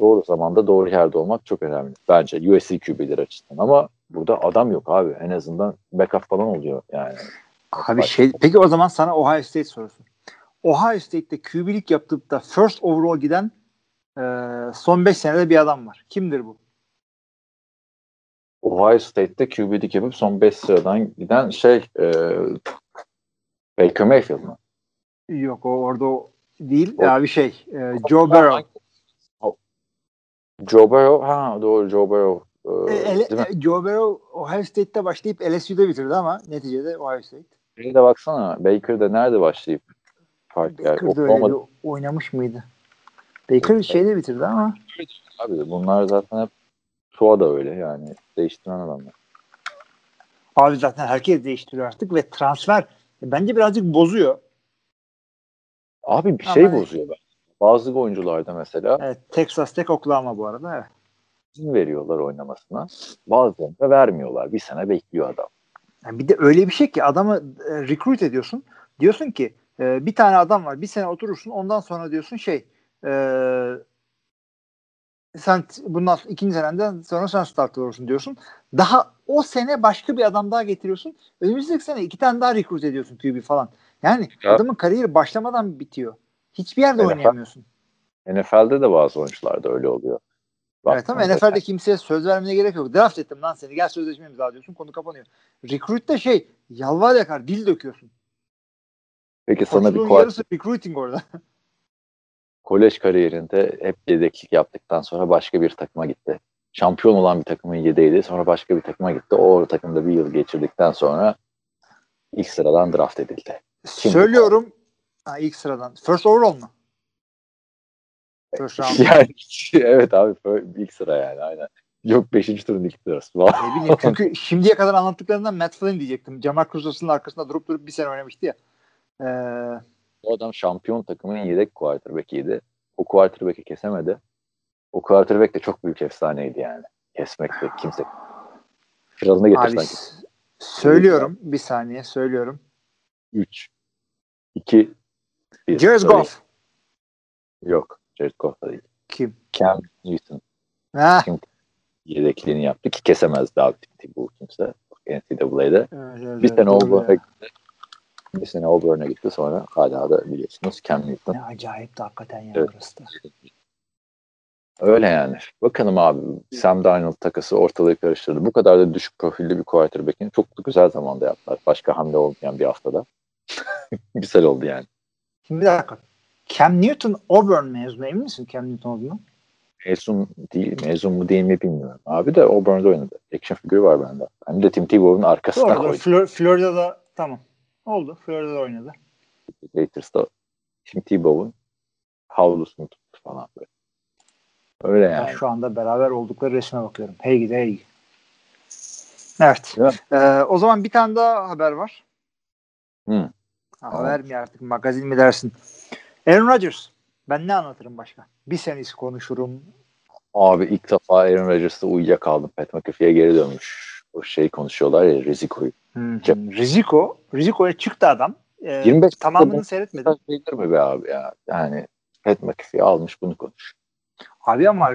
Doğru zamanda doğru yerde olmak çok önemli. Bence USC QB'leri açısından. Ama burada adam yok abi. En azından backup falan oluyor yani. Abi şey, peki o zaman sana Ohio State sorusu. Ohio State'de QB'lik yaptıp da first overall giden e, son 5 senede bir adam var. Kimdir bu? Ohio State'te QB'lik yapıp son 5 sıradan giden şey e, Baker Mayfield mı? Yok o orada o değil. O- Abi şey e, Joe Burrow. Joe Burrow. Ha doğru Joe Burrow. E, E, ele- e, Joe Burrow Ohio State'te başlayıp LSU'da bitirdi ama neticede Ohio State. Bir de baksana Baker'da nerede başlayıp fark yani Baker'da öyle Oklahoma bir oynamış mıydı? Baker şeyde bitirdi ama abi bunlar zaten hep Tua da öyle yani değiştiren adamlar. abi zaten herkes değiştiriyor artık ve transfer bence birazcık bozuyor. Abi bir şey Ama- bozuyor ben. Bazı oyuncularda mesela Evet, Texas Tech Oklahoma bu arada. Evet. izin veriyorlar oynamasına. Bazılarında vermiyorlar. Bir sene bekliyor adam. Yani bir de öyle bir şey ki adamı e, recruit ediyorsun. Diyorsun ki e, bir tane adam var. Bir sene oturursun. Ondan sonra diyorsun şey e, sen bundan sonra- ikinci senenden sonra sen start olursun diyorsun. Daha o sene başka bir adam daha getiriyorsun. Önümüzdeki sene iki tane daha recruit ediyorsun QB falan. Yani Ya. adamın kariyeri başlamadan bitiyor. Hiçbir yerde NFL oynayamıyorsun. NFL'de de bazı oyuncularda öyle oluyor. Evet ama NFL'de kimseye söz vermene gerek yok. Draft ettim lan seni. Gel sözleşme imzalıyorsun. Konu kapanıyor. Recruit'te şey yalvar yakar. Dil döküyorsun. Peki sana bir kuart- yarısı recruiting orada. <laughs> kolej kariyerinde hep yedeklik yaptıktan sonra başka bir takıma gitti. Şampiyon olan bir takımın yedeğiydi. Sonra başka bir takıma gitti. O takımda bir yıl geçirdikten sonra ilk sıradan draft edildi. Kim? Söylüyorum. Ha, ilk sıradan. First overall mu? First round. <laughs> yani evet abi ilk sıra yani aynen. Yok 5. turun ilk sırası. Ne bileyim çünkü <laughs> şimdiye kadar anlattıklarından Matt Flynn diyecektim. Jamal Crusoe'nun arkasında durup durup bir sene oynamıştı ya. Ee, O adam şampiyon takımın yedek quarterback'iydi. O quarterback'i kesemedi. O quarterback de çok büyük efsaneydi yani. Kesmekte kimse. Kralını abi getirsen s- söylüyorum. Bir saniye söylüyorum. 3 2 1. Jared Goff. Yok. Jared Goff da değil. Kim? Cam Newton Ha. yedekliğini yaptı ki kesemezdi abi bu kimse. NCAA'de. Evet, evet, Bir sene gitti. Bir sene Auburn'a gitti sonra hala da biliyorsunuz Cam Newton. Ne acayip de hakikaten ya Evet. da. Öyle yani. Bakalım abi Sam Darnold takası ortalığı karıştırdı. Bu kadar da düşük profilli bir quarterback'in çok da güzel zamanda yaptılar. Başka hamle olmayan bir haftada. <laughs> güzel oldu yani. Şimdi bir dakika. Cam Newton Auburn mezunu emin misin Cam Newton olduğunu? Mezun değil, mezun mu değil mi bilmiyorum. Abi de Auburn'da oynadı. Action figürü var bende. Hem de Tim Tebow'un arkasına Doğru. doğru. koydu. Flor- Florida'da tamam. Oldu. Florida'da oynadı. Raiders'da Tim Tebow'un havlusunu tuttu falan böyle. Öyle Ben yani. şu anda beraber oldukları resme bakıyorum. Hey gidi hey. Evet. Ee, o zaman bir tane daha haber var. Hı. Haber mi artık magazin mi dersin? Aaron Rodgers. Ben ne anlatırım başka? Bir senesi konuşurum. Abi ilk defa Aaron Rodgers'ta uyuyakaldım. Pat McAfee'ye geri dönmüş. O şey konuşuyorlar ya Riziko'yu. Hmm. Riziko. Riziko'ya çıktı adam. Ee, 25 tamamını seyretmedim. Sayılır mı be abi ya? Yani Pat McAfee almış bunu konuş. Abi ama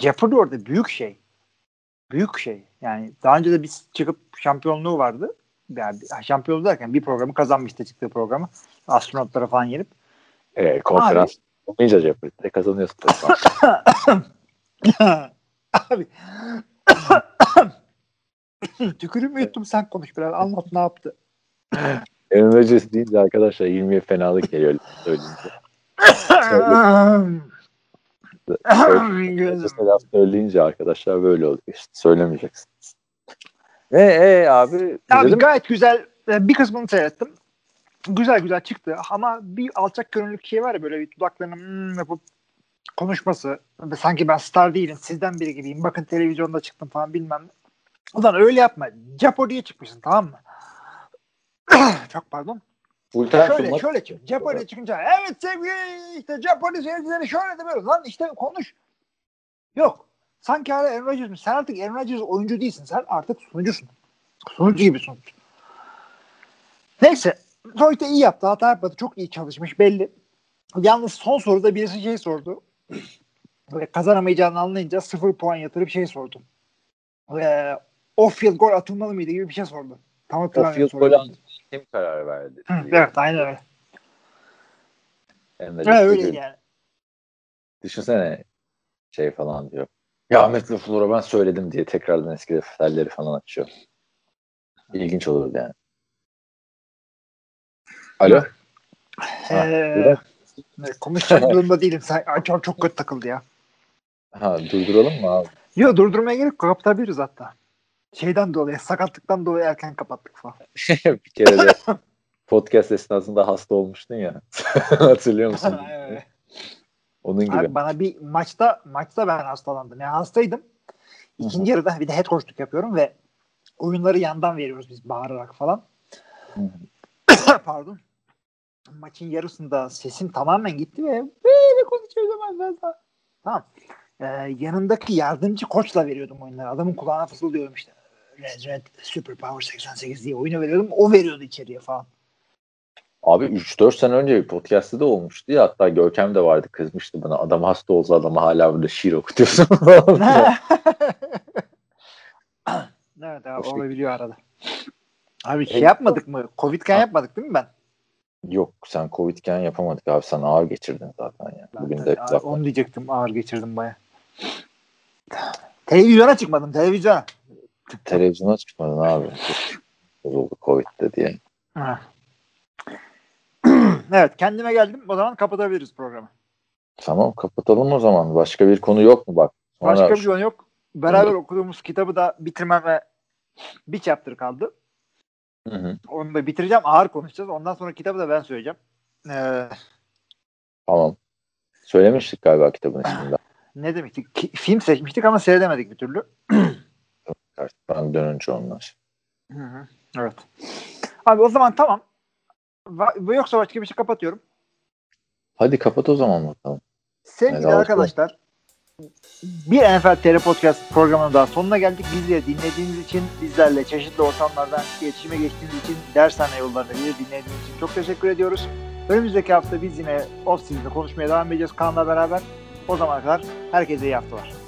Jeopardy orada büyük şey. Büyük şey. Yani daha önce de biz çıkıp şampiyonluğu vardı. Yani şampiyonluğu derken bir programı kazanmıştı çıktığı programı. Astronotlara falan yenip. Ee, konferans olmayınca Jeopardy'de kazanıyorsun. tabii. <coughs> Abi. <coughs> <laughs> Tükürüğümü yuttum sen konuş biraz. Anlat ne yaptı. <laughs> Aaron Rodgers deyince arkadaşlar 20'ye fenalık geliyor söyleyince. <laughs> Mesela söyleyince arkadaşlar böyle oluyor işte. Söylemeyeceksiniz. E, e abi Abi mi? gayet güzel. e, Bir kısmını seyrettim. Güzel güzel çıktı ama bir alçak gönüllülük şey var ya böyle dudaklarını hmm yapıp konuşması. Sanki ben star değilim sizden biri gibiyim. Bakın televizyonda çıktım falan bilmem ne. Ulan öyle yapma. Jeopardy'ye çıkmışsın tamam mı? <clears throat> Çok pardon. Full time Şöyle sunmak- şöyle çık. Jeopardy'ye çıkınca evet sevgili işte Jeopardy seyircileri şöyle de böyle. Lan işte konuş. Yok. Sanki hala Aaron Rodgers'ın. Sen artık Aaron Rodgers oyuncu değilsin. Sen artık sunucusun. Sunucu gibi sunucu. Neyse. De iyi yaptı. Hata yapmadı. Çok iyi çalışmış belli. Yalnız son soruda birisi şey sordu. <clears throat> Böyle kazanamayacağını anlayınca sıfır puan yatırıp şey sordu. Ee, off field gol atılmalı mıydı gibi bir şey sordu. Tam O hatırlamıyorum. field soruyu. gol kim karar verdi? Hı, Evet aynen öyle. Evet öyle yani. Düşünsene şey falan diyor. Ya Ahmet Laflor'a ben söyledim diye tekrardan eski defterleri falan açıyor. İlginç olurdu yani. Alo. Ee, konuşacak durumda değilim. Sen, çok, çok kötü takıldı ya. Ha durduralım mı abi? Yok durdurmaya gerek yok. Kapatabiliriz hatta. Şeyden dolayı, sakatlıktan dolayı erken kapattık falan. <laughs> bir kere de podcast esnasında hasta olmuştun ya. <laughs> Hatırlıyor <laughs> musun? Evet. Onun gibi. Abi bana bir maçta maçta ben hastalandım. Yani hastaydım. İkinci yarıda bir de head coachluk yapıyorum ve oyunları yandan veriyoruz biz bağırarak falan. <coughs> Pardon. Maçın yarısında sesim tamamen gitti ve böyle konuşuyordum ben zaten. Tamam. Ee, yanındaki yardımcı koçla veriyordum oyunları. Adamın kulağına fısıldıyordum işte. Red Red Super Power 88 diye oyunu veriyordum. O veriyordu içeriye falan. Abi 3-4 sene önce bir podcast'ta da olmuştu ya. Hatta Görkem de vardı kızmıştı bana. Adam hasta olsa adama hala burada şiir okutuyorsun. <laughs> <laughs> evet abi Hoş olabiliyor arada. Abi şey yapmadık mı? Covid'ken Ha. yapmadık değil mi ben? Yok sen Covid'ken yapamadık abi. Sen ağır geçirdin zaten ya. Ben Bugün de de ağır- onu diyecektim ağır geçirdim baya. Televizyona çıkmadım televizyona. Televizyona çıkmadın abi. Bozuldu Covid'de diye. <clears throat> Evet kendime geldim. O zaman kapatabiliriz programı. Tamam kapatalım o zaman. Başka bir konu yok mu bak? Sonra Başka bir konu yok. Beraber okuduğumuz kitabı da bitirmeme bir chapter kaldı. Hı hı. Onu da bitireceğim. Ağır konuşacağız. Ondan sonra kitabı da ben söyleyeceğim. Ee, Tamam. Söylemiştik galiba kitabın ismini. ne demiştik? Ki- film seçmiştik ama seyredemedik bir türlü. <clears throat> Ben dönünce onlar. Hı hı. Evet. Abi o zaman tamam. Va- yoksa başka bir şey kapatıyorum. Hadi kapat o zaman bakalım. Sevgili Helal olsun. arkadaşlar bir NFL TR Podcast programının daha sonuna geldik. Bizleri dinlediğiniz için, bizlerle çeşitli ortamlardan iletişime geçtiğiniz için, dershane yollarında bizi dinlediğiniz için çok teşekkür ediyoruz. Önümüzdeki hafta biz yine off-season'da konuşmaya devam edeceğiz Kaan'la beraber. O zamana kadar herkese iyi haftalar.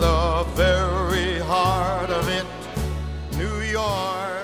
the very heart of it, New York.